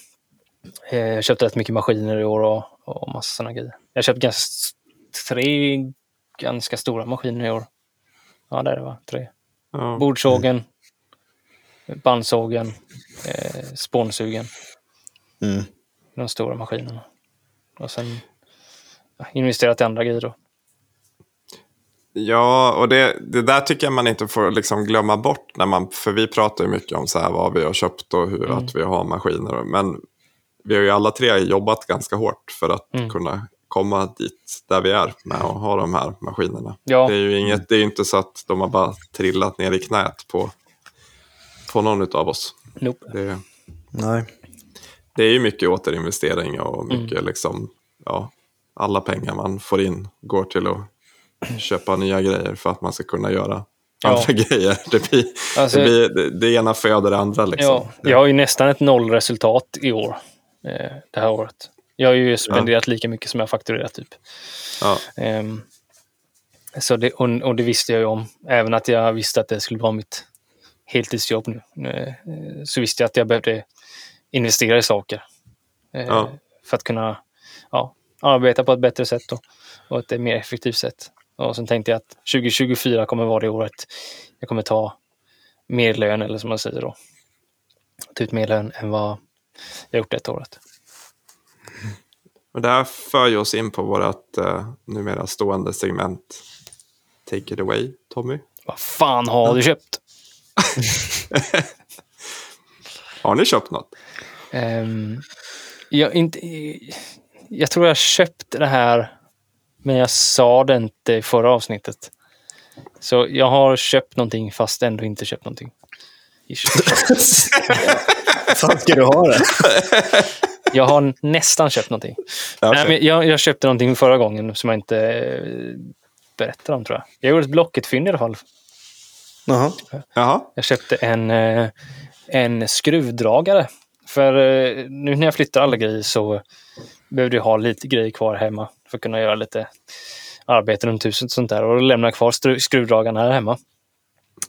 eh, köpte rätt mycket maskiner i år och, och massa sådana grejer. Jag har köpt ganska, tre ganska stora maskiner i år. Ja, det är det va? Tre. Ja. Bordsågen, bandsågen, eh, spånsugen. Mm. De stora maskinerna. Och sen ja, investerat i andra grejer då. Ja, och det, det där tycker jag man inte får liksom glömma bort. När man, för vi pratar ju mycket om så här vad vi har köpt och hur Mm. att vi har maskiner. Men vi har ju alla tre jobbat ganska hårt för att Mm. kunna komma dit där vi är med att ha de här maskinerna. Ja. Det är ju inget, det är ju inte så att de har bara trillat ner i knät på, på någon av oss. Nope. Det, Nej. Det är ju mycket återinvestering och mycket liksom, ja, alla pengar man får in går till att köpa nya grejer för att man ska kunna göra Ja. andra grejer. Det, blir, Alltså- det, blir, det, det ena föder det andra. Liksom. Ja, jag har ju nästan ett nollresultat i år. Eh, det här året. Jag har ju spenderat lika mycket som jag fakturerat typ. Ja. Ehm, så det, och, och det visste jag ju om. Även att jag visste att det skulle vara mitt heltidsjobb nu. Eh, så visste jag att jag behövde investera i saker. Eh, Ja. För att kunna ja, arbeta på ett bättre sätt och, och ett mer effektivt sätt. Och sen tänkte jag att 2024 kommer vara det året jag kommer ta mer lön, eller som man säger då. Ta ut mer lön än vad jag gjort det året. Och det här för oss in på vårt eh, numera stående segment Take it away, Tommy. Vad fan har du köpt? Har ni köpt något? Ehm, jag, inte, jag tror jag köpte det här, men jag sa det inte i förra avsnittet. Så jag har köpt någonting fast ändå inte köpt någonting. Fan ska du ha det? Jag har nästan köpt någonting. Ja, Nej, men jag, jag köpte någonting förra gången som jag inte eh, berättade om tror jag. Jag gjorde ett Blocket-fynd i alla fall. Jaha. Jaha, Jag köpte en, eh, en skruvdragare. För eh, nu när jag flyttar alla grejer så behövde jag ha lite grejer kvar hemma för att kunna göra lite arbete runt huset och sånt där. Och då lämnade jag kvar skruvdragaren här hemma.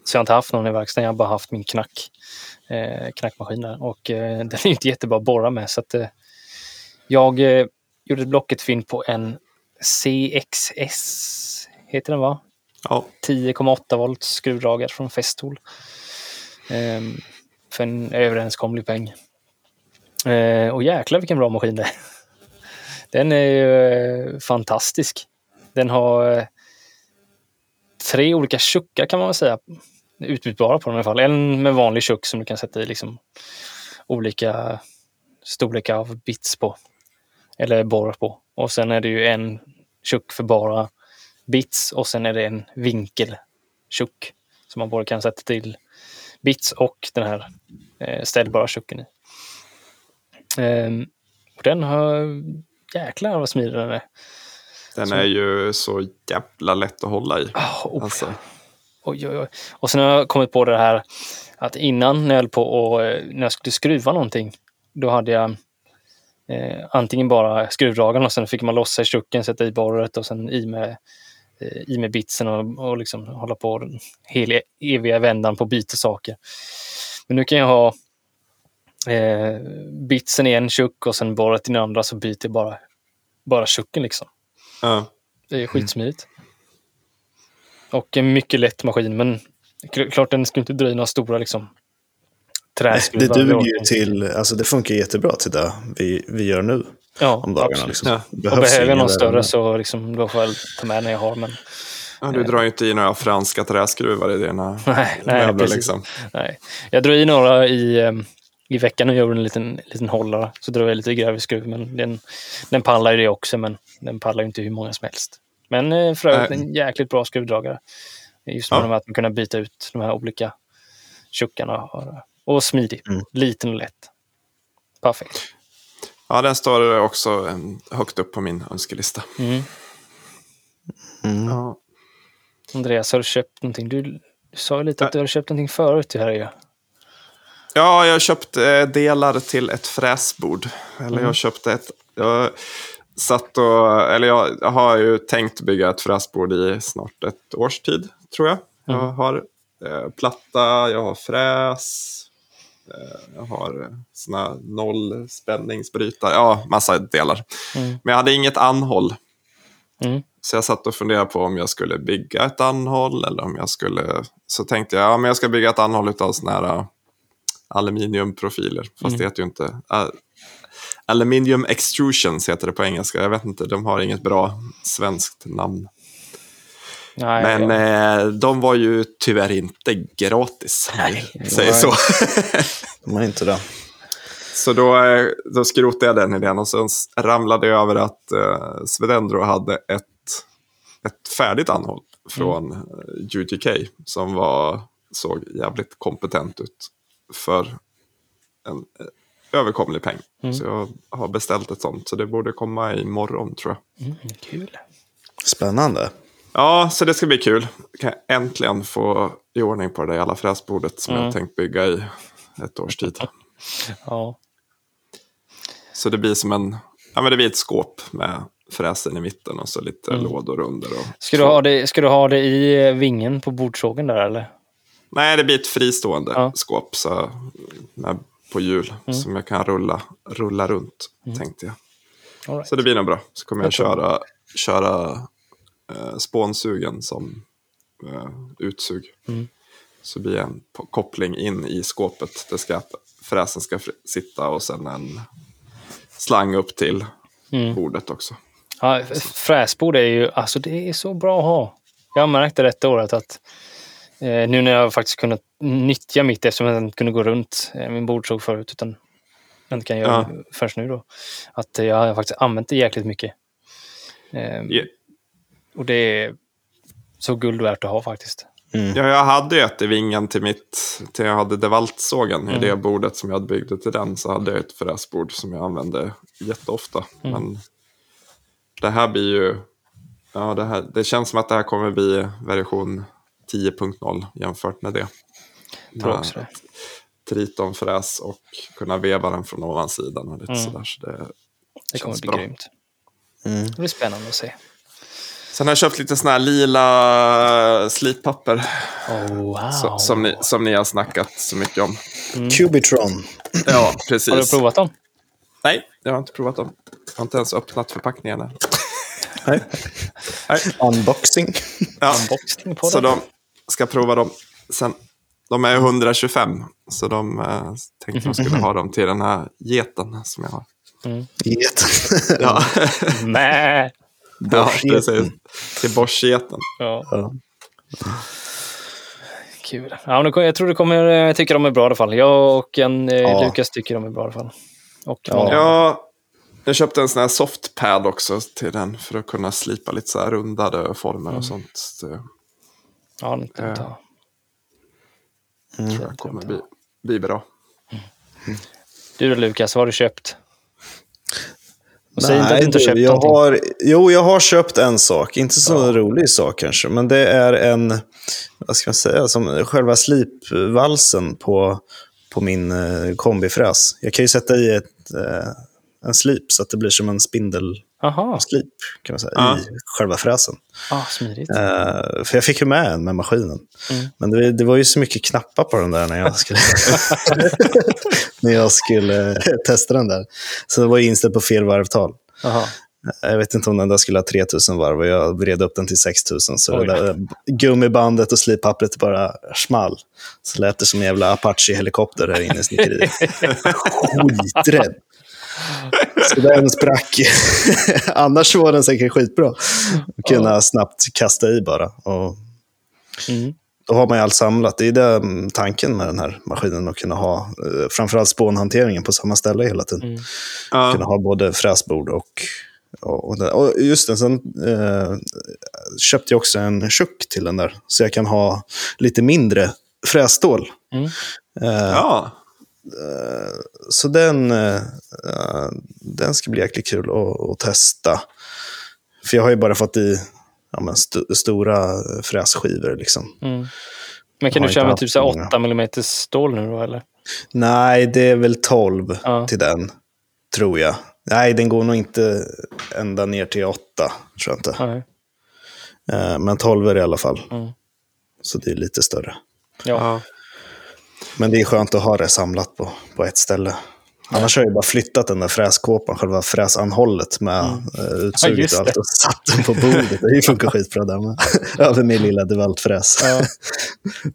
Så jag har inte haft någon i verkstaden, jag har bara haft min knack, eh, knackmaskin där. Och eh, den är inte jättebra att borra med. Så att, eh, jag eh, gjorde ett Blocket-fynd på en CXS, heter den va? ja. 10,8 volt skruvdragare från Festool. Ehm, för en överenskomlig peng. Eh, och jäklar vilken bra maskin det är. Den är ju eh, fantastisk. Den har eh, tre olika tjockar kan man väl säga. Utbytbara på den i alla fall. En med vanlig tjock som du kan sätta i liksom olika storlekar av bits på. Eller borr på. Och sen är det ju en tjock för bara bits och sen är det en vinkeltjock som man både kan sätta till bits och den här eh, ställbara tjocken i. Ehm, och den har jäklar vad smidig den är. Den Så- är ju så jävla lätt att hålla i. Oh, oh. Alltså, Oj, oj, oj. Och sen har jag kommit på det här att innan när jag höll på och eh, när jag skulle skruva någonting, då hade jag eh, antingen bara skruvdragaren och sen fick man lossa i tjocken, sätta i borret och sen i med, i med bitsen och, och liksom hålla på den hela eviga vändan på att byta saker. Men nu kan jag ha eh, bitsen i en tjock och sen borret i den andra så byter jag bara, bara tjocken liksom. ja. Det är skitsmidigt. Och en mycket lätt maskin, men kl- klart den ska inte dra i några stora liksom, Det träskruvar. duger ju till, alltså det funkar jättebra till det vi, vi gör nu ja, om dagarna. absolut. Liksom. Ja. Och Behövs behöver jag någon större så liksom, då får jag ta med när jag har. Men Ja, du drar ju inte i några franska träskruvar i dina nej, nej, möbler. precis. Liksom. nej. Jag drar i några i, em, i veckan och gör en liten, liten hållare. Så drar jag lite grövre skruv. Men den, den pallar ju det också, men den pallar ju inte hur många som helst. Men eh, för övrigt en jäkligt bra skruvdragare. Just Ja. med att man kunna byta ut de här olika tjockarna. Och, och smidig. Mm. Liten och lätt. Perfekt. Ja, den står också eh, högt upp på min önskelista. Mm. Mm. Ja. Andreas, har du köpt någonting? Du, du sa ju lite att du har köpt någonting förut. Här ju. Ja, jag har köpt eh, delar till ett fräsbord. Eller jag köpte ett... Jag satt och... Eller jag har ju tänkt bygga ett fräsbord i snart ett års tid, tror jag. Jag Mm. har eh, platta, jag har fräs, jag har eh, såna nollspänningsbrytare. Ja, massa delar. Mm. Men jag hade inget anhåll. Mm. Så jag satt och funderade på om jag skulle bygga ett anhåll eller om jag skulle... Så tänkte jag, ja men jag ska bygga ett anhåll av såna här äh, aluminiumprofiler. Fast Mm. det heter ju inte... Aluminium extrusions heter det på engelska. Jag vet inte, de har inget bra svenskt namn. Nej, Men eh, de var ju tyvärr inte gratis. Nej. säger Nej. så. De har inte det. Så då, eh, då skrotade jag den idén och sen ramlade jag över att uh, Svedendro hade ett, ett färdigt anhåll från mm. UGK som var, såg jävligt kompetent ut för en, överkomlig peng. Mm. Så jag har beställt ett sånt. Så det borde komma imorgon tror jag. Mm, kul. Spännande. Ja, så det ska bli kul. Kan jag äntligen få i ordning på det där jävla fräsbordet som Mm. jag tänkt bygga i ett års tid. Ja. Så det blir som en, ja men det blir ett skåp med fräsen i mitten och så lite Mm. lådor under. Och Ska, du ha det, ska du ha det i vingen på bordsågen där eller? Nej, det blir ett fristående Ja. skåp så, med, på hjul Mm. som jag kan rulla, rulla runt, tänkte jag. Right. Så det blir nog bra. Så kommer jag Jag köra, köra eh, spånsugen som eh, utsug. Mm. Så blir en koppling in i skåpet. Det ska, fräsen ska fr- sitta och sen en slang upp till Mm. bordet också. Ja, fräsbord är ju alltså det är så bra att ha. Jag har märkt det detta året att eh, nu när jag faktiskt kunnat nyttja mitt eftersom jag inte kunde gå runt eh, min bordsåg förut utan jag inte kan göra Ja. förrän nu då. Att jag har faktiskt använt det jäkligt mycket. Eh, Och det är så guld värt att ha faktiskt. Mm. Ja, jag hade ju ett i vingen till mitt, till jag hade Devaltsågen, Mm. i det bordet som jag hade byggde till den, så hade jag ett fräsbord som jag använde jätteofta. Mm. Men det här blir ju, ja det, här, det känns som att det här kommer bli version 10.0 jämfört med det. Jag tror också det. Tritonfräs och kunna veva den från ovansidan och lite Mm. sådär. Så det Det kommer känns bli bra. grymt. Mm. Det blir spännande att se. Sen har jag köpt lite sådana här lila slippapper Oh, wow. så, som, ni, som ni har snackat så mycket om. Cubitron. Ja, precis. Har du provat dem? Nej, jag har inte provat dem. Jag har inte ens öppnat förpackningen än. Nej. Nej. Unboxing. Ja, Unboxing på så dem? de ska prova dem. Sen, de är 125, så de eh, tänkte de skulle ha dem till den här geten som jag har. Get. Ja, Nä. Ja precis. Till Bosch-geten. Ja, Ja. kul. Ja, men jag tror du kommer jag tycker de är bra i alla fall. Jag och en, eh, Ja. Lukas tycker de är bra i alla fall. Och Ja. Ja, jag köpte en sån här softpad också till den för att kunna slipa lite så här rundade former och sånt. Det ja, det Ja. ja. tror jag kommer bli, bli bra. Du då Lukas, vad har du köpt? Och säg inte att du inte har köpt jag någonting. har, Jo, jag har köpt en sak. Inte så rolig sak kanske, men det är en, vad ska man säga, som själva slipvalsen på, på min eh, kombifräs. Jag kan ju sätta i ett, eh, en slip så att det blir som en spindelslip Jaha, kan man säga, Ja. i själva fräsen. ah, smidigt. Eh, för jag fick ju med en med maskinen. Mm. Men det, det var ju så mycket knappar på den där när jag skulle, när jag skulle eh, testa den där. Så det var inställt på fel varvtal. Jaha. Jag vet inte om den där skulle ha 3000 varv och jag vred upp den till 6000. Så Oj. det där gummibandet och slippappret bara small. Så lät det som en jävla Apache-helikopter här inne i snickeriet. Skiträdd. Så den sprack. Annars var den säkert skitbra. Att kunna snabbt kasta i bara. Och Mm. då har man ju allt samlat. Det är det mm, tanken med den här maskinen. Att kunna ha eh, framförallt spånhanteringen på samma ställe hela tiden Mm. Ja, kunna ha både fräsbord och... Och, just det, sen eh, köpte jag också en tjock till den där. Så jag kan ha lite mindre frässtål. Mm. Eh, ja. Så den, eh, eh, den ska bli jäkligt kul att, att testa. För jag har ju bara fått i ja, men st- stora frässkivor. Liksom. Mm. Men kan du köra med typ så här många. 8 mm stål nu då eller? Nej, det är väl 12 Ja. till den, tror jag. Nej, den går nog inte ända ner till 8, tror jag inte. Nej. Eh, Men 12 är det i alla fall. Mm. Så det är lite större. Ja. Ja. Men det är skönt att ha det samlat på, på ett ställe. Annars har jag ju bara flyttat den där fräskåpan, själva fräsanhållet med mm. Ja, utsuget just och allt och satt den på bordet. Det funkar skitbra där med. Över min lilla Dewalt-fräs. Ja.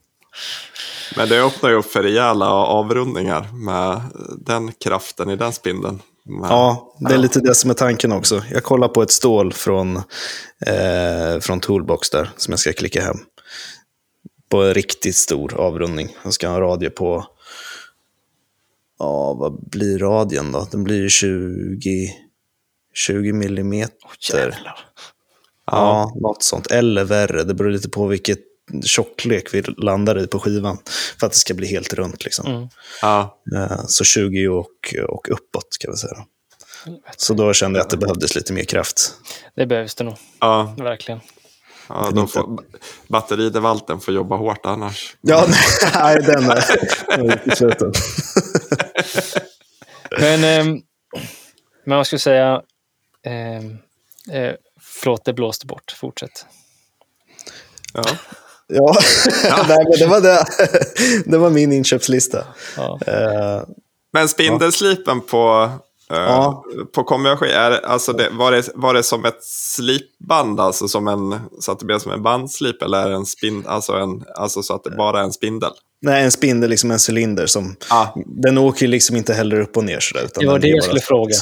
Men det öppnar ju upp för rejäla avrundningar med den kraften i den spindeln. Med, Ja, det är lite det som är tanken också. Jag kollar på ett stål från, eh, från Toolbox där, som jag ska klicka hem. På en riktigt stor avrundning. Jag ska ha en radie på, ja vad blir radien då? Den blir ju 20, 20 millimeter. Jävlar. Ja, något sånt. Eller värre. Det beror lite på vilket tjocklek vi landar i på skivan. För att det ska bli helt runt. Liksom. Mm. Ja. Eh, Så 20 och, och uppåt kan vi säga. Så då kände jag att det behövdes lite mer kraft. Det behövs det nog, Ja, verkligen. Ja då får, batteridevalten får jobba hårt annars. Ja, nej, den är, den är utesluten. Men, ehm, men vad ska jag säga? Ehm, eh, förlåt, det blåste bort. Fortsätt. Ja. Ja, nej, men det var det. Det var min inköpslista. Ja. Eh, Men spindelslipen på, eh, Ja. på konversion, är, det- alltså det, var, det, var det som ett slipband, alltså som en, så att det blev som en bandslip, eller är det en spind, alltså, en, alltså så att det bara är en spindel? nej, en spindel, liksom en cylinder. Som, Ja. Den åker liksom inte heller upp och ner. Sådär, utan Det var det är jag skulle fråga.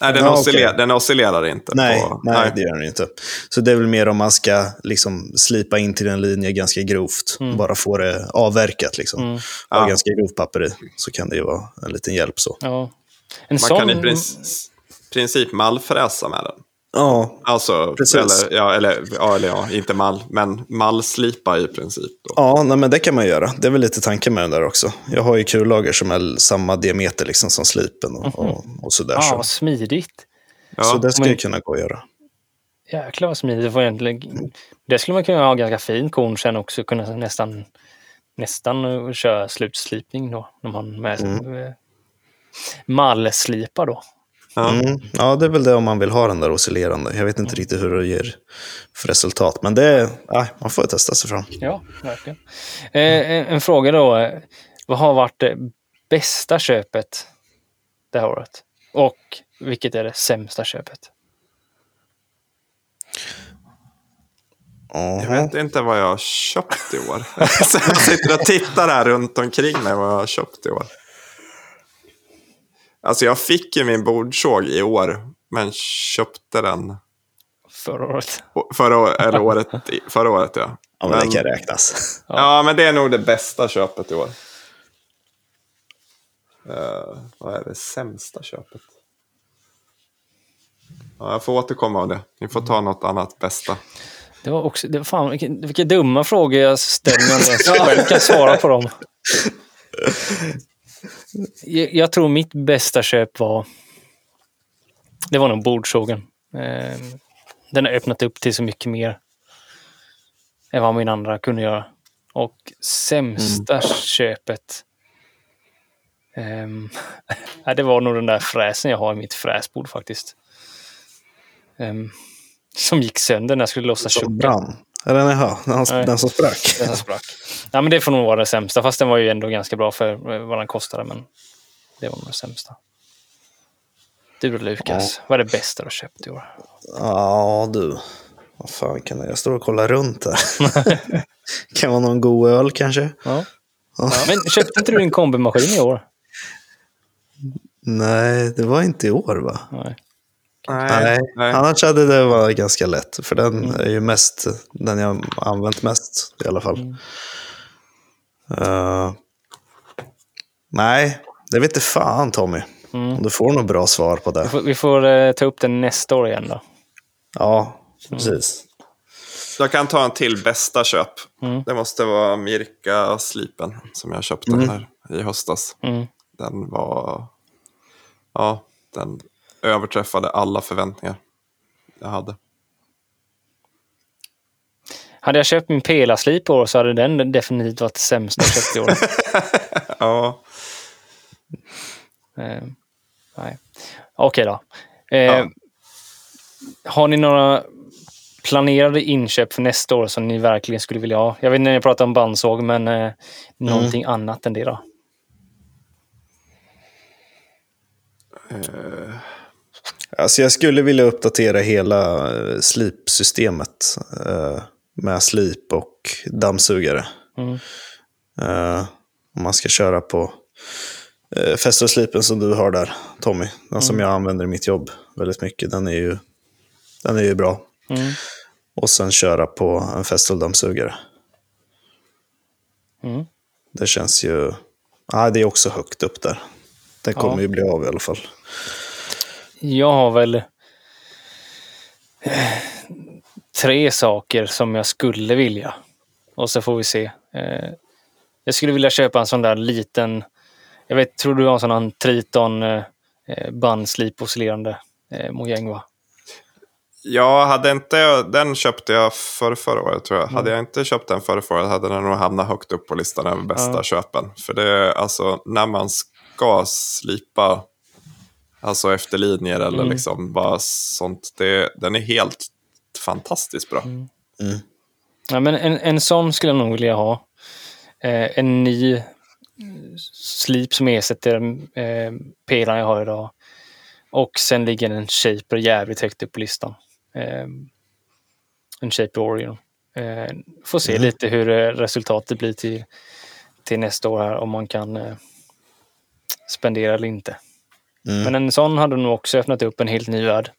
Nej, den, Ja, osciller, okej. den oscillerar inte. Nej, på, nej, det gör den inte. Så det är väl mer om man ska liksom slipa in till en linje ganska grovt. Bara få det avverkat. Liksom. Mm. Ha Ja. ganska grovt papper i, så kan det ju vara en liten hjälp. så. Ja. En Man sån... kan i princip, princip mallfräsa med den. Ja, Alltså, Precis. eller, ja, eller, ja, eller ja, inte mall, men mallslipa i princip. Då. ja nej, men det kan man göra. Det är väl lite tanken med den där också. Jag har ju kullager som är samma diameter liksom som slipen och, och, och sådär. Ja, så. vad smidigt. Ja. så det ska men- ju kunna gå att göra. Jäklar vad smidigt. Det, får egentligen... det skulle man kunna ha ganska fin korn sen också. Kunna nästan, nästan köra slutslipning då. När man med mm. Mallslipar då. Ja. Mm. Ja, det är väl det om man vill ha den där oscillerande. Jag vet inte riktigt hur det ger för resultat. Men det nej, man får ju testa sig fram. Ja, verkligen. Eh, en, en fråga då. Vad har varit det bästa köpet det här året? Och vilket är det sämsta köpet? Jag vet inte vad jag har köpt i år. Så jag sitter och tittar här runt omkring mig vad jag har köpt i år. Alltså jag fick ju min bordsåg i år, men köpte den Förra året. förra, eller året, förra året. Ja. Ja, men men, det kan räknas. ja, men det är nog det bästa köpet i år. Eh, vad är det sämsta köpet? Ja, jag får återkomma av det. Ni får ta något annat bästa. Det var också, det var fan, vilka, vilka dumma frågor jag ställer när jag själv kan svara på dem. Jag, tror mitt bästa köp var... Det var nog bordsågen. Eh, Den har öppnat upp till så mycket mer än vad min andra kunde göra. Och sämsta köpet... ehm, ja, det var nog den där fräsen jag har i mitt fräsbord faktiskt. Ehm, som gick sönder när jag skulle lossa Som tjocken. brann. Eller nej, den, Nej. den som sprack. Den som sprack. Ja, men det får nog vara det sämsta, fast den var ju ändå ganska bra för eh, vad den kostade. Men det var nog det sämsta. Du då Lukas, vad är det bästa du har köpt i år? Ja, du. Vad fan kan det Jag står och kollar runt här. kan vara någon god öl kanske? Ja. Men köpte inte du din kombimaskin i år? Nej, det var inte i år va? Nej. Nej, nej. annars hade det varit ganska lätt. För den är ju mest den jag har använt mest i alla fall. Eh, nej, det vet inte fan Tommy. Om du får något bra svar på Vi det. får, vi får eh, ta upp den nästa år igen då. Ja, precis. Jag kan ta en till bästa köp. Mm. Det måste vara Mirka-slipen som jag köpte här i höstas. Mm. Den var... Ja, den överträffade alla förväntningar jag hade. Hade jag köpt min pelarslip i år så hade den definitivt varit sämsta jag köpt i år. Ja, Eh, nej. Okej då. Eh, Ja. Har ni några planerade inköp för nästa år som ni verkligen skulle vilja ha? Jag vet inte när jag pratar om bandsåg, men eh, någonting annat än det då? Alltså jag skulle vilja uppdatera hela eh, slipsystemet. eh, Med slip och dammsugare. Mm. Eh, Om man ska köra på eh, Festo-slipen som du har där, Tommy. Den som jag använder i mitt jobb väldigt mycket. Den är ju, den är ju bra. Mm. Och sen köra på en Festo-dammsugare. Mm. Det känns ju... Ja, det är också högt upp där. Den kommer Ja. ju bli av i alla fall. Jag har väl eh, tre saker som jag skulle vilja. och så får vi se. Eh, jag skulle vilja köpa en sån där liten, jag vet, tror du har en sån här Triton eh, bandslip oscillerande Mojang va? Ja, hade inte, den köpte jag för förra året tror jag. Mm. Hade jag inte köpt den för förra året hade den nog hamnat högt upp på listan över bästa Ja. köpen. För det är alltså när man ska slipa alltså efter linjer eller Mm. liksom bara sånt. Det, den är helt fantastiskt bra. Mm. Ja, men en, en sån skulle jag nog vilja ha. Eh, en ny slip som ersätter eh, pelaren jag har idag. Och sen ligger en Shaper jävligt högt upp på listan. Eh, en Shaper Orion. Eh, får se Mm. lite hur eh, resultatet blir till, till nästa år här, om man kan eh, spendera eller inte. Mm. Men en sån hade nog också öppnat upp en helt ny värld,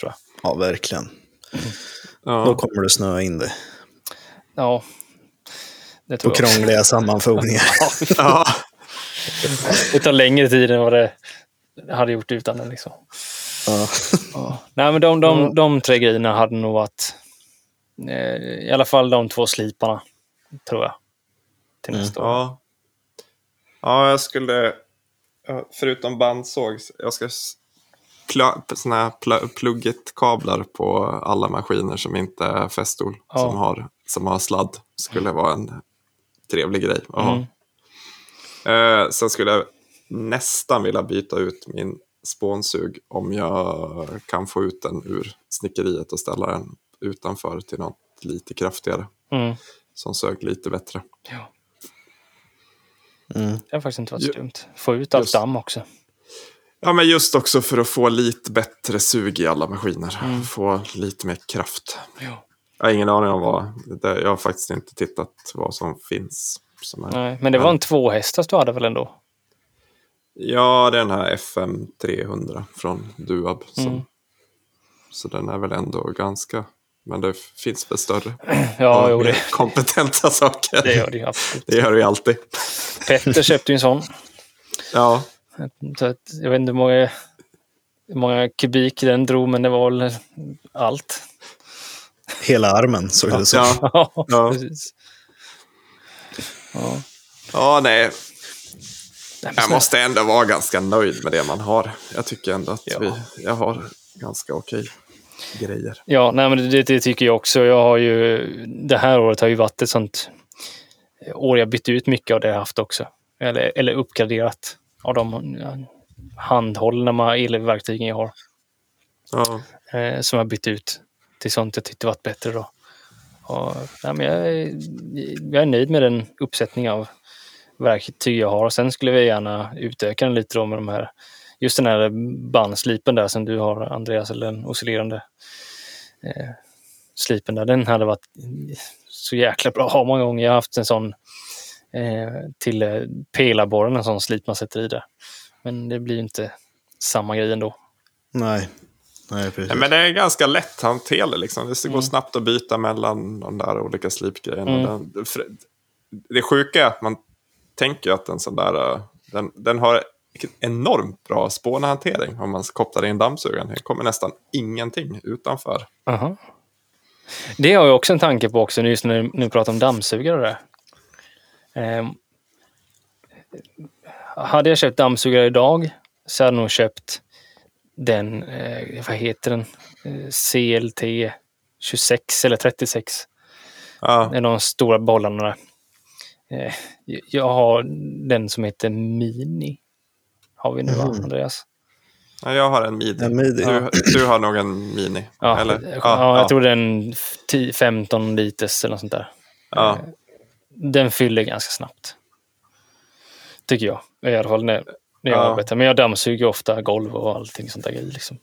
tror jag. Ja, verkligen. Då Ja. kommer det snöa in det. Ja, det tror Och jag. krångliga sammanfogningar. Ja. Det tar längre tid än vad det hade gjort utan den. Liksom. Ja. Ja. Nej, men de, de, de tre grejerna hade nog varit eh, i alla fall de två sliparna, tror jag. Till Mm. nästa år. Ja. ja, jag skulle, förutom bandsåg, jag ska såna här pl, plugget-kablar på alla maskiner som inte är fästol, Ja. som, har, som har sladd. skulle vara en trevlig grej. Mm. Eh, sen skulle jag nästan vilja byta ut min spånsug om jag kan få ut den ur snickeriet och ställa den utanför till något lite kraftigare Mm. som sög lite bättre. Ja. Mm. Det har faktiskt inte varit så dumt. Få ut allt just- damm också. Ja, men just också för att få lite bättre sug i alla maskiner. Mm. Få lite mer kraft. Ja. Jag har ingen aning om vad, det, jag har faktiskt inte tittat vad som finns. Som är, Nej, men det var en tvåhästars du hade väl ändå? Ja, det är den här FM 300 från Duab. Som, Mm. Så den är väl ändå ganska, men det finns väl större Ja, jo, det, kompetenta saker. det gör det ju absolut. Det gör det ju alltid. Petter köpte ju en sån. Ja, jag vet inte hur många, hur många kubik den drog, men det var väl allt. Hela armen såg det ut som. ja, Ja, Ja. precis. Ja. ja nej. Jag måste ändå vara ganska nöjd med det man har. Jag tycker ändå att Ja. vi, jag har ganska okej grejer. Ja, nej, men det, det tycker jag också. Jag har ju, det här året har ju varit ett sånt år jag bytt ut mycket av det jag haft också. Eller, eller uppgraderat av de handhållna elverktygen jag har. Ja. Eh, som jag bytt ut till sånt jag tyckte varit bättre då. Och, nej, men jag, är, jag är nöjd med den uppsättning av verktyg jag har. Och sen skulle vi gärna utöka den lite då med de här, just den här bandslipen där som du har Andreas, eller den oscillerande eh, slipen där. Den hade varit så jäkla bra att ha många gånger. Jag har haft en sån eh, till eh, pelarborren, en sån slip man sätter i där. Men det blir inte samma grej ändå. Nej. Nej, precis. Men det är ganska lätt hanterligt. Liksom. Det går Mm. snabbt att byta mellan de där olika slipgrejerna. Mm. Den, det sjuka är att man tänker att en sån där, eh, den, den har enormt bra spånhantering om man kopplar in dammsugaren. Det kommer nästan ingenting utanför. Aha. Det har jag också en tanke på också, just när du, pratar om dammsugare. Ehm, hade jag köpt dammsugare idag så hade jag nog köpt den, eh, vad heter den, eh, CLT 26 eller 36. Ja, är de stora bollarna där. Eh, jag har den som heter Mini. Har vi nu va, Mhm. Andreas? ja, jag har en midi. En midi. Du, du har nog en mini. Ja, eller? ja, jag tror den 10, 15 liters eller något sånt där. Ja. Den fyller ganska snabbt. Tycker jag. I alla fall när, när jag Ja. arbetar. Men jag dammsuger ofta golv och allting sånt där grejer. Liksom.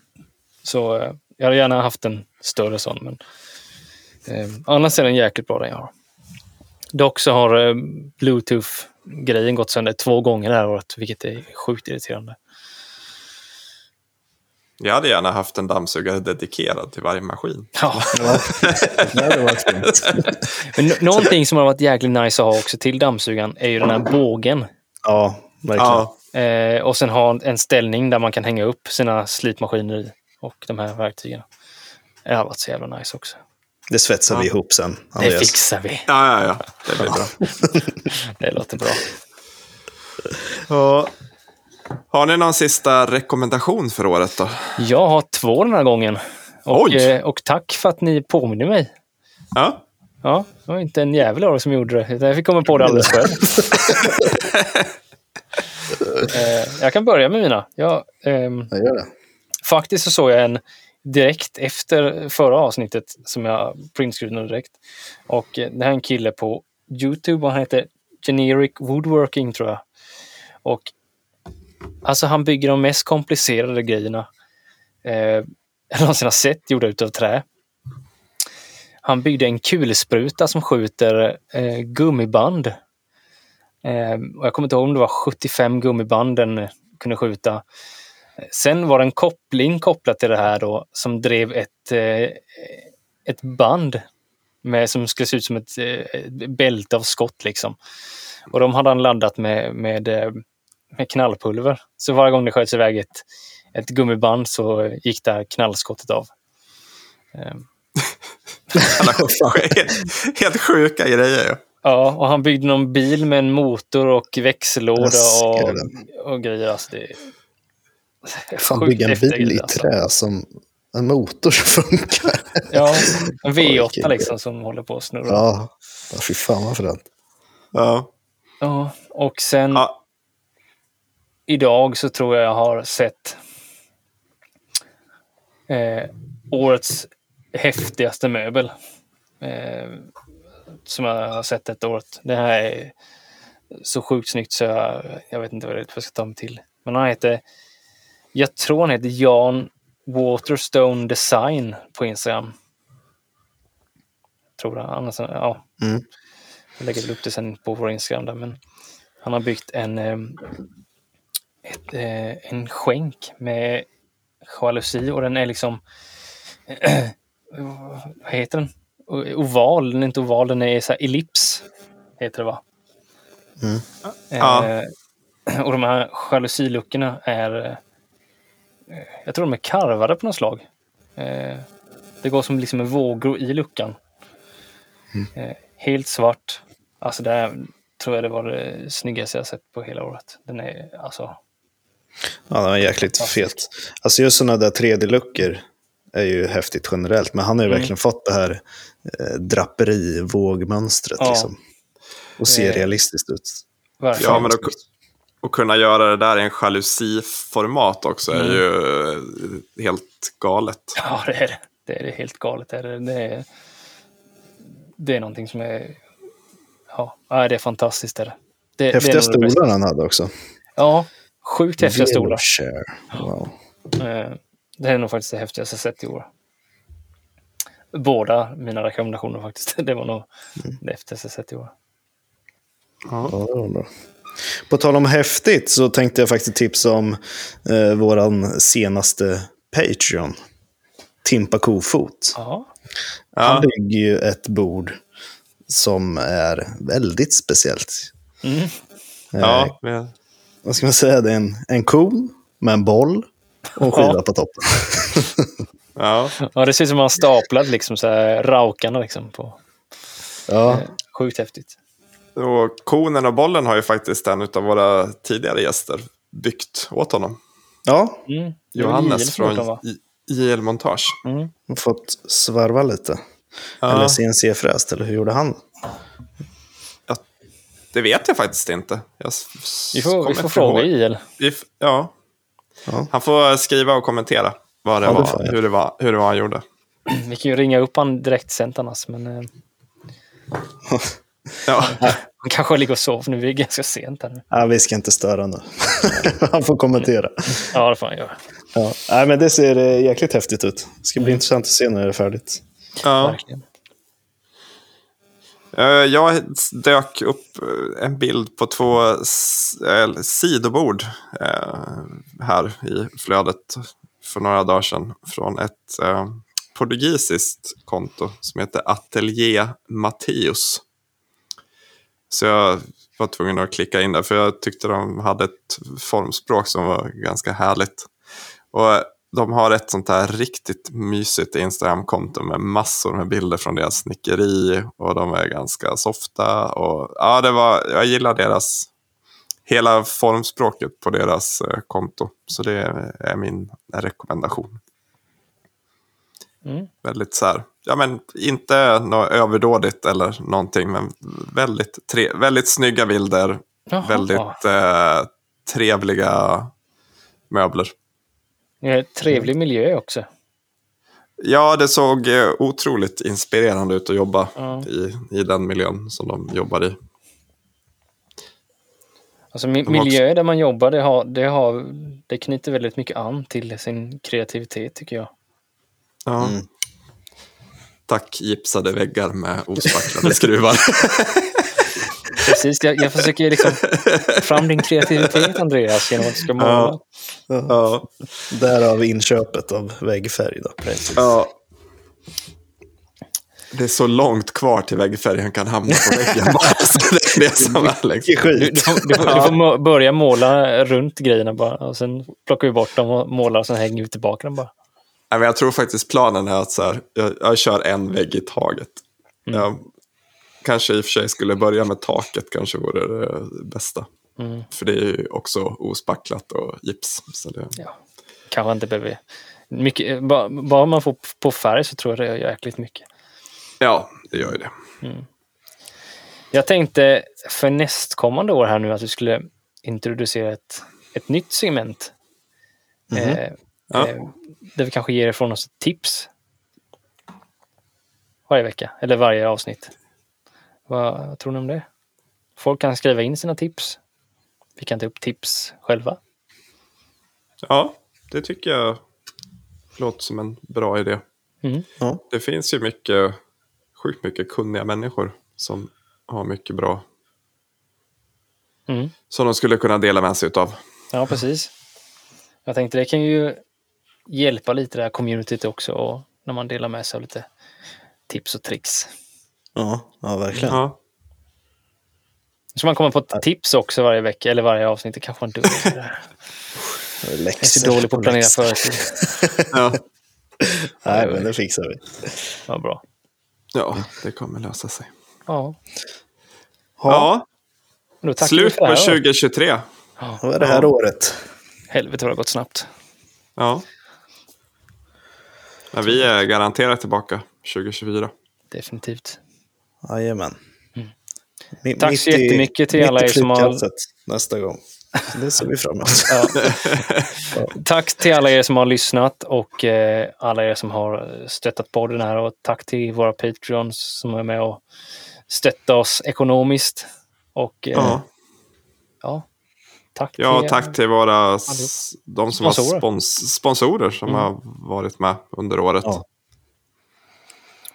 Så eh, jag hade gärna haft en större sån. Men, eh, annars är den jäkligt bra den jag har. Dock så har eh, bluetooth-grejen gått sönder två gånger det här året, vilket är sjukt irriterande. Jag hade gärna haft en dammsugare dedikerad till varje maskin. Ja. Det hade varit men nå- någonting som har varit jäkligt nice att ha också till dammsugaren är ju den här bågen. Ja, verkligen. Ja, Eh, och sen ha en ställning där man kan hänga upp sina slipmaskiner i och de här verktygen. Det har varit så jävla nice också. Det svetsar Ja. vi ihop sen. Det Andreas. fixar vi. Ja, ja, ja. Det blir bra. Det låter bra. Ja, Har ni någon sista rekommendation för året då? Jag har två den här gången. Och, Oj. eh, och tack för att ni påminner mig. Ja, Ja, det var inte en jävel av som gjorde det. utan Jag fick komma på det alldeles själv. Eh, jag kan börja med mina. Jag, ehm, jag gör det. faktiskt så såg jag en direkt efter förra avsnittet som jag printscreenade direkt. Och eh, det här är en kille på Youtube och han heter Generic Woodworking tror jag. Och alltså han bygger de mest komplicerade grejerna eh, jag någonsin har sett gjorda utav trä. Han byggde en kulspruta som skjuter eh, gummiband. Eh, och jag kommer inte ihåg om det var 75 gummiband den kunde skjuta. Sen var det en koppling kopplat till det här då som drev ett, eh, ett band med, som skulle se ut som ett, eh, ett bälte av skott liksom. Och de hade han laddat med, med, eh, med knallpulver. Så varje gång det sköts iväg ett, ett gummiband så gick det här knallskottet av. Eh, alla helt, helt sjuka grejer. Ja, och han byggde någon bil med en motor och växellåda och, och grejer. Alltså det Fan, sjukt bygga en bil i grejer, alltså. trä som en motor som funkar. Ja, en V8 Orkar. liksom som håller på att snurra. Ja, ja fy fan vad fränt. Ja. Ja, och sen Ja. idag så tror jag jag har sett eh, årets häftigaste möbel. Eh, som jag har sett detta året. Det här är så sjukt snyggt så jag, jag vet inte vad jag ska ta mig till. Men han heter, jag tror han heter Jan Waterstone Design på Instagram. Tror jag. Annars, ja. Mm. Jag lägger väl upp det sen på vår Instagram där, men han har byggt en, eh, ett, eh, en skänk med jalusi och den är liksom, vad heter den? Oval, den är inte oval, den är så här ellips, heter det va? Mm. Ja. Eh, och de här jalusiluckorna är, eh, jag tror de är karvade på något slag. Eh, det går som liksom en vågor i luckan. Eh, helt svart. Alltså det här tror jag det var det snyggaste jag sett på hela året. Den är alltså, Ja, den var jäkligt fet. Alltså just sådana där 3D-luckor är ju häftigt generellt, men han har ju Mm. verkligen fått det här eh, draperi-vågmönstret Ja. liksom. Och ser Eh, realistiskt ut. verkligen. Ja, men då, och kunna göra det där i en jalusiformat också är Mm. ju eh, helt galet. Ja, det är det. Det är det helt galet. Det är, det är, det är någonting som är... Ja, det är fantastiskt. Det är det. är Häftiga det stolar han hade också. Ja, sjukt häftiga stolar. Wow. Eh, Det är nog faktiskt det häftigaste jag sett i år. Båda mina rekommendationer faktiskt. Det var nog det häftigaste jag sett i år. Ja, det var bra. På tal om häftigt så tänkte jag faktiskt tipsa om eh, våran senaste Patreon. Timpa Kofot. Ja, Han Ja, bygger ju ett bord som är väldigt speciellt. mm. Eh, ja, men- Vad ska man säga? Det är en, en kon med en boll och en skiva Ja. på toppen. ja. ja det ser ut som man staplad liksom så här raukarna liksom på. Ja, Sjukt häftigt. Och konen och bollen har ju faktiskt en av våra tidigare gäster byggt åt honom. ja Mm. Det Johannes från JL Montage. Mm. fått svarva lite. Ja, Eller CNC-fräst, eller hur gjorde han? det vet jag faktiskt inte. Jag Vi får, vi får fråga. JL. Ja. Ja. Han får skriva och kommentera vad det Ja, det var, jag. hur, det var, hur det var han gjorde. Vi kan ju ringa upp han direkt sent annars, men eh, Ja, han kanske ligger och sover nu. Det är ganska sent här nu. Ja, vi ska inte störa nu. han får kommentera. Ja, det får han göra. Ja. Nej, men det ser eh, jäkligt häftigt ut. Det ska bli intressant att se när det är färdigt. ja. Verkligen. Eh, Jag dök upp eh, en bild på två sidobord här i flödet för några dagar sedan från ett portugisiskt konto som heter Atelier Matteus. Så jag var tvungen att klicka in där för jag tyckte de hade ett formspråk som var ganska härligt. Och de har ett sånt här riktigt mysigt Instagram-konto med massor med bilder från deras snickeri och de är ganska softa. Och, ja, det var, jag gillar deras hela formspråket på deras eh, konto. Så det är min rekommendation. Mm. Väldigt så här, ja men inte något överdådigt eller någonting, men väldigt, tre, väldigt snygga bilder. Jaha. Väldigt eh, trevliga möbler. Trevlig miljö också. Ja, det såg eh, otroligt inspirerande ut att jobba Ja. i, i den miljön som de jobbar i. Alltså mi- De har miljöer där man jobbar, det, har, det, har, det knyter väldigt mycket an till sin kreativitet tycker jag. Ja. Mm. Tack gipsade väggar med ospacklade skruvar. Precis, jag, jag försöker liksom fram din kreativitet Andreas genom att du ska måla. Ja. ja. Därav inköpet av väggfärg. Då. ja. Det är så långt kvar till väggfärgen kan hamna på väggen. det är det som är liksom. Du, du, får, du, får, du får må- börja måla runt grejerna bara och sen plockar vi bort dem och målar och sen hänger vi tillbaka dem bara. Jag tror faktiskt planen är att så här, jag, jag kör en vägg i taget. Mm. Jag kanske i och för sig skulle börja med taket, kanske vore det bästa. Mm. För det är ju också ospacklat och gips. Så det, Ja. Kanske inte behöver... Mycket, bara, bara man får på färg så tror jag det är jäkligt mycket. ja, det gör ju det. Jag tänkte för nästkommande år här nu att vi skulle introducera ett, ett nytt segment. Eh, Ja. eh, där vi kanske ger ifrån oss tips. Varje vecka, eller varje avsnitt. Vad, vad tror ni om det? Folk kan skriva in sina tips. Vi kan ta upp tips själva. Ja, det tycker jag låter som en bra idé. Mm. Ja. Det finns ju mycket, sjukt mycket kunniga människor som har mycket bra Mm. som de skulle kunna dela med sig av. Ja, precis. Jag tänkte det kan ju hjälpa lite det här communityt också och när man delar med sig av lite tips och tricks. Ja, ja, verkligen. Ja. Så man kommer på ett tips också varje vecka eller varje avsnitt. Det kanske var det här. Jag är så dålig på att planera läxor. för sig. Ja. Nej, men det fixar vi. Ja, bra. ja, det kommer lösa sig. Ja, Ja, då tackar vi slut det på här. då. 2023. Vad är det här året? Helvete vad det har gått snabbt. Ja. Ja. Vi är garanterat tillbaka 2024. Definitivt. Jajamän. Mm. Tack så jättemycket till alla er som har- Nästa gång. Det ser vi fram emot. Ja. Tack till alla er som har lyssnat och eh, alla er som har stöttat podden här och tack till våra Patreons som är med och stöttar oss ekonomiskt. Och eh, Ja. ja, tack Ja, till tack till våra s- de som Sponsorer. har spons, sponsorer som Mm. har varit med under året. Ja.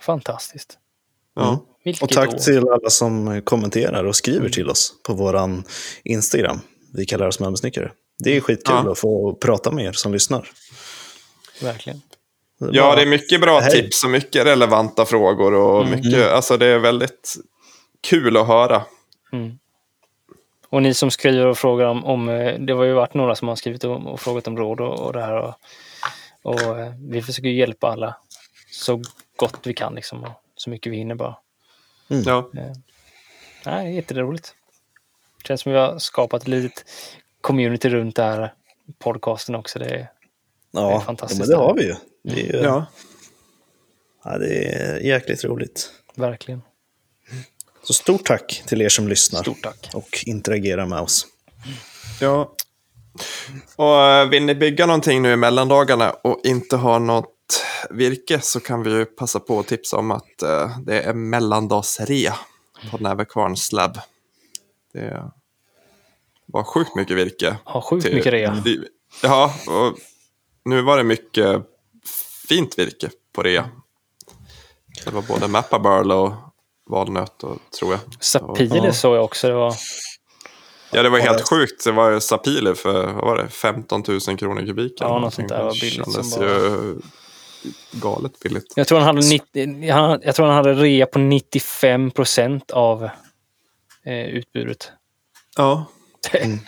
Fantastiskt. Ja. Vilket Och tack år. till alla som kommenterar och skriver till oss på våran Instagram. Vi kallar oss möbelsnickare. Det är skitkul Ja. att få prata med er som lyssnar. Verkligen. Det är Ja, det är mycket bra Hej. tips och mycket relevanta frågor. Och Mm. mycket, alltså det är väldigt kul att höra. Mm. Och ni som skriver och frågar om, om eh, det har ju varit några som har skrivit om, och frågat om råd och, och det här. Och, och eh, vi försöker ju hjälpa alla så gott vi kan liksom. Och så mycket vi hinner bara. Ja. Nej, det är jätteroligt. Känns som vi har skapat ett litet community runt det här podcasten också. Det är, det är Ja, fantastiskt. men det har vi ju. Det är, ju Ja. ja, det är jäkligt roligt. verkligen. Så stort tack till er som lyssnar Stort tack. och interagerar med oss. ja. Och eh, vill ni bygga någonting nu i mellandagarna och inte har något virke så kan vi ju passa på att tipsa om att eh, det är mellandagsrea på Näverkvarn Slab. Det var sjukt mycket virke. Ja, sjukt till- mycket rea. Ja, och nu var det mycket fint virke på rea. Det var både Mappa Burl och valnöt tror jag. Sapile Ja. såg jag också. Det var, Ja, det var Ja, helt det- sjukt. Det var ju Sapile för vad var det, 15 000 kronor kubiken. Ja, något sånt där var billigt som kändes bara- ju galet billigt. jag, tror han hade 90, han, jag tror han hade rea på 95 procent av eh, utbudet. Ja. Det,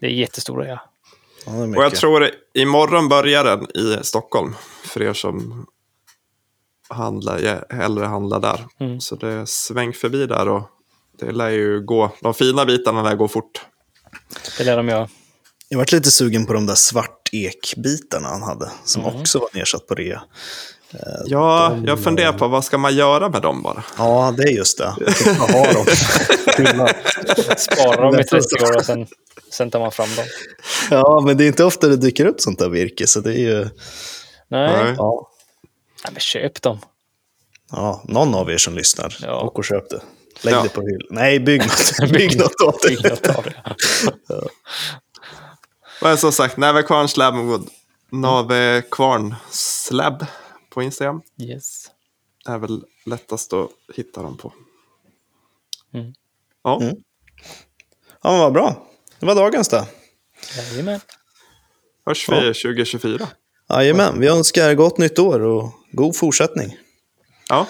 det är jättestora. Ja, är Och jag tror imorgon börjar den i Stockholm. För er som handlar, jag hellre handlar där. Mm. Så det sväng förbi där och det lär ju gå. De fina bitarna lär gå fort. Det lär de göra. Jag varit lite sugen på de där svartekbitarna han hade, som Mm. också var nedsatt på rea. Ja, jag funderar på vad ska man göra med dem bara. Ja, det är just det. Bara ha dem. Spara dem i Det är 30 år och sen, sen tar man fram dem. ja, men det är inte ofta det dyker upp sånt där virke, så det är ju... Nej, Nej. Ja, Nej men köp dem. ja någon av er som lyssnar, Ja. och köp det. Lägg Ja. det på hyll. Nej, bygg något, bygg något det. av det. Men som sagt, Näverkvarn Slabwood. Navekvarn Slab på Instagram. Yes. är väl lättast att hitta dem på. Mm. Ja, Mm. Ja, men vad bra. Det var dagens då. Jajamän. hörs vi 2024. Jajamän, vi önskar gott nytt år och god fortsättning. Ja,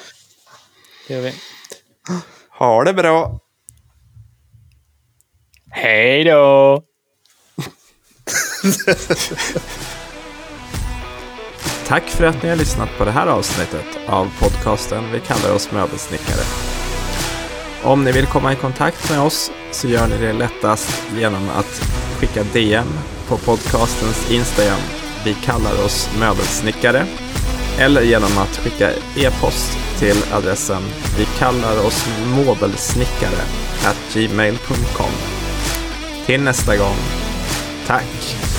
Det gör vi. ha det bra. Hej då! Tack för att ni har lyssnat på det här avsnittet av podcasten Vi kallar oss möbelsnickare. Om ni vill komma i kontakt med oss så gör ni det lättast genom att skicka DM på podcastens Instagram. Vi kallar oss möbelsnickare. Eller genom att skicka e-post till adressen vi kallar oss mobelsnickare gmail.com. Till nästa gång. Tack!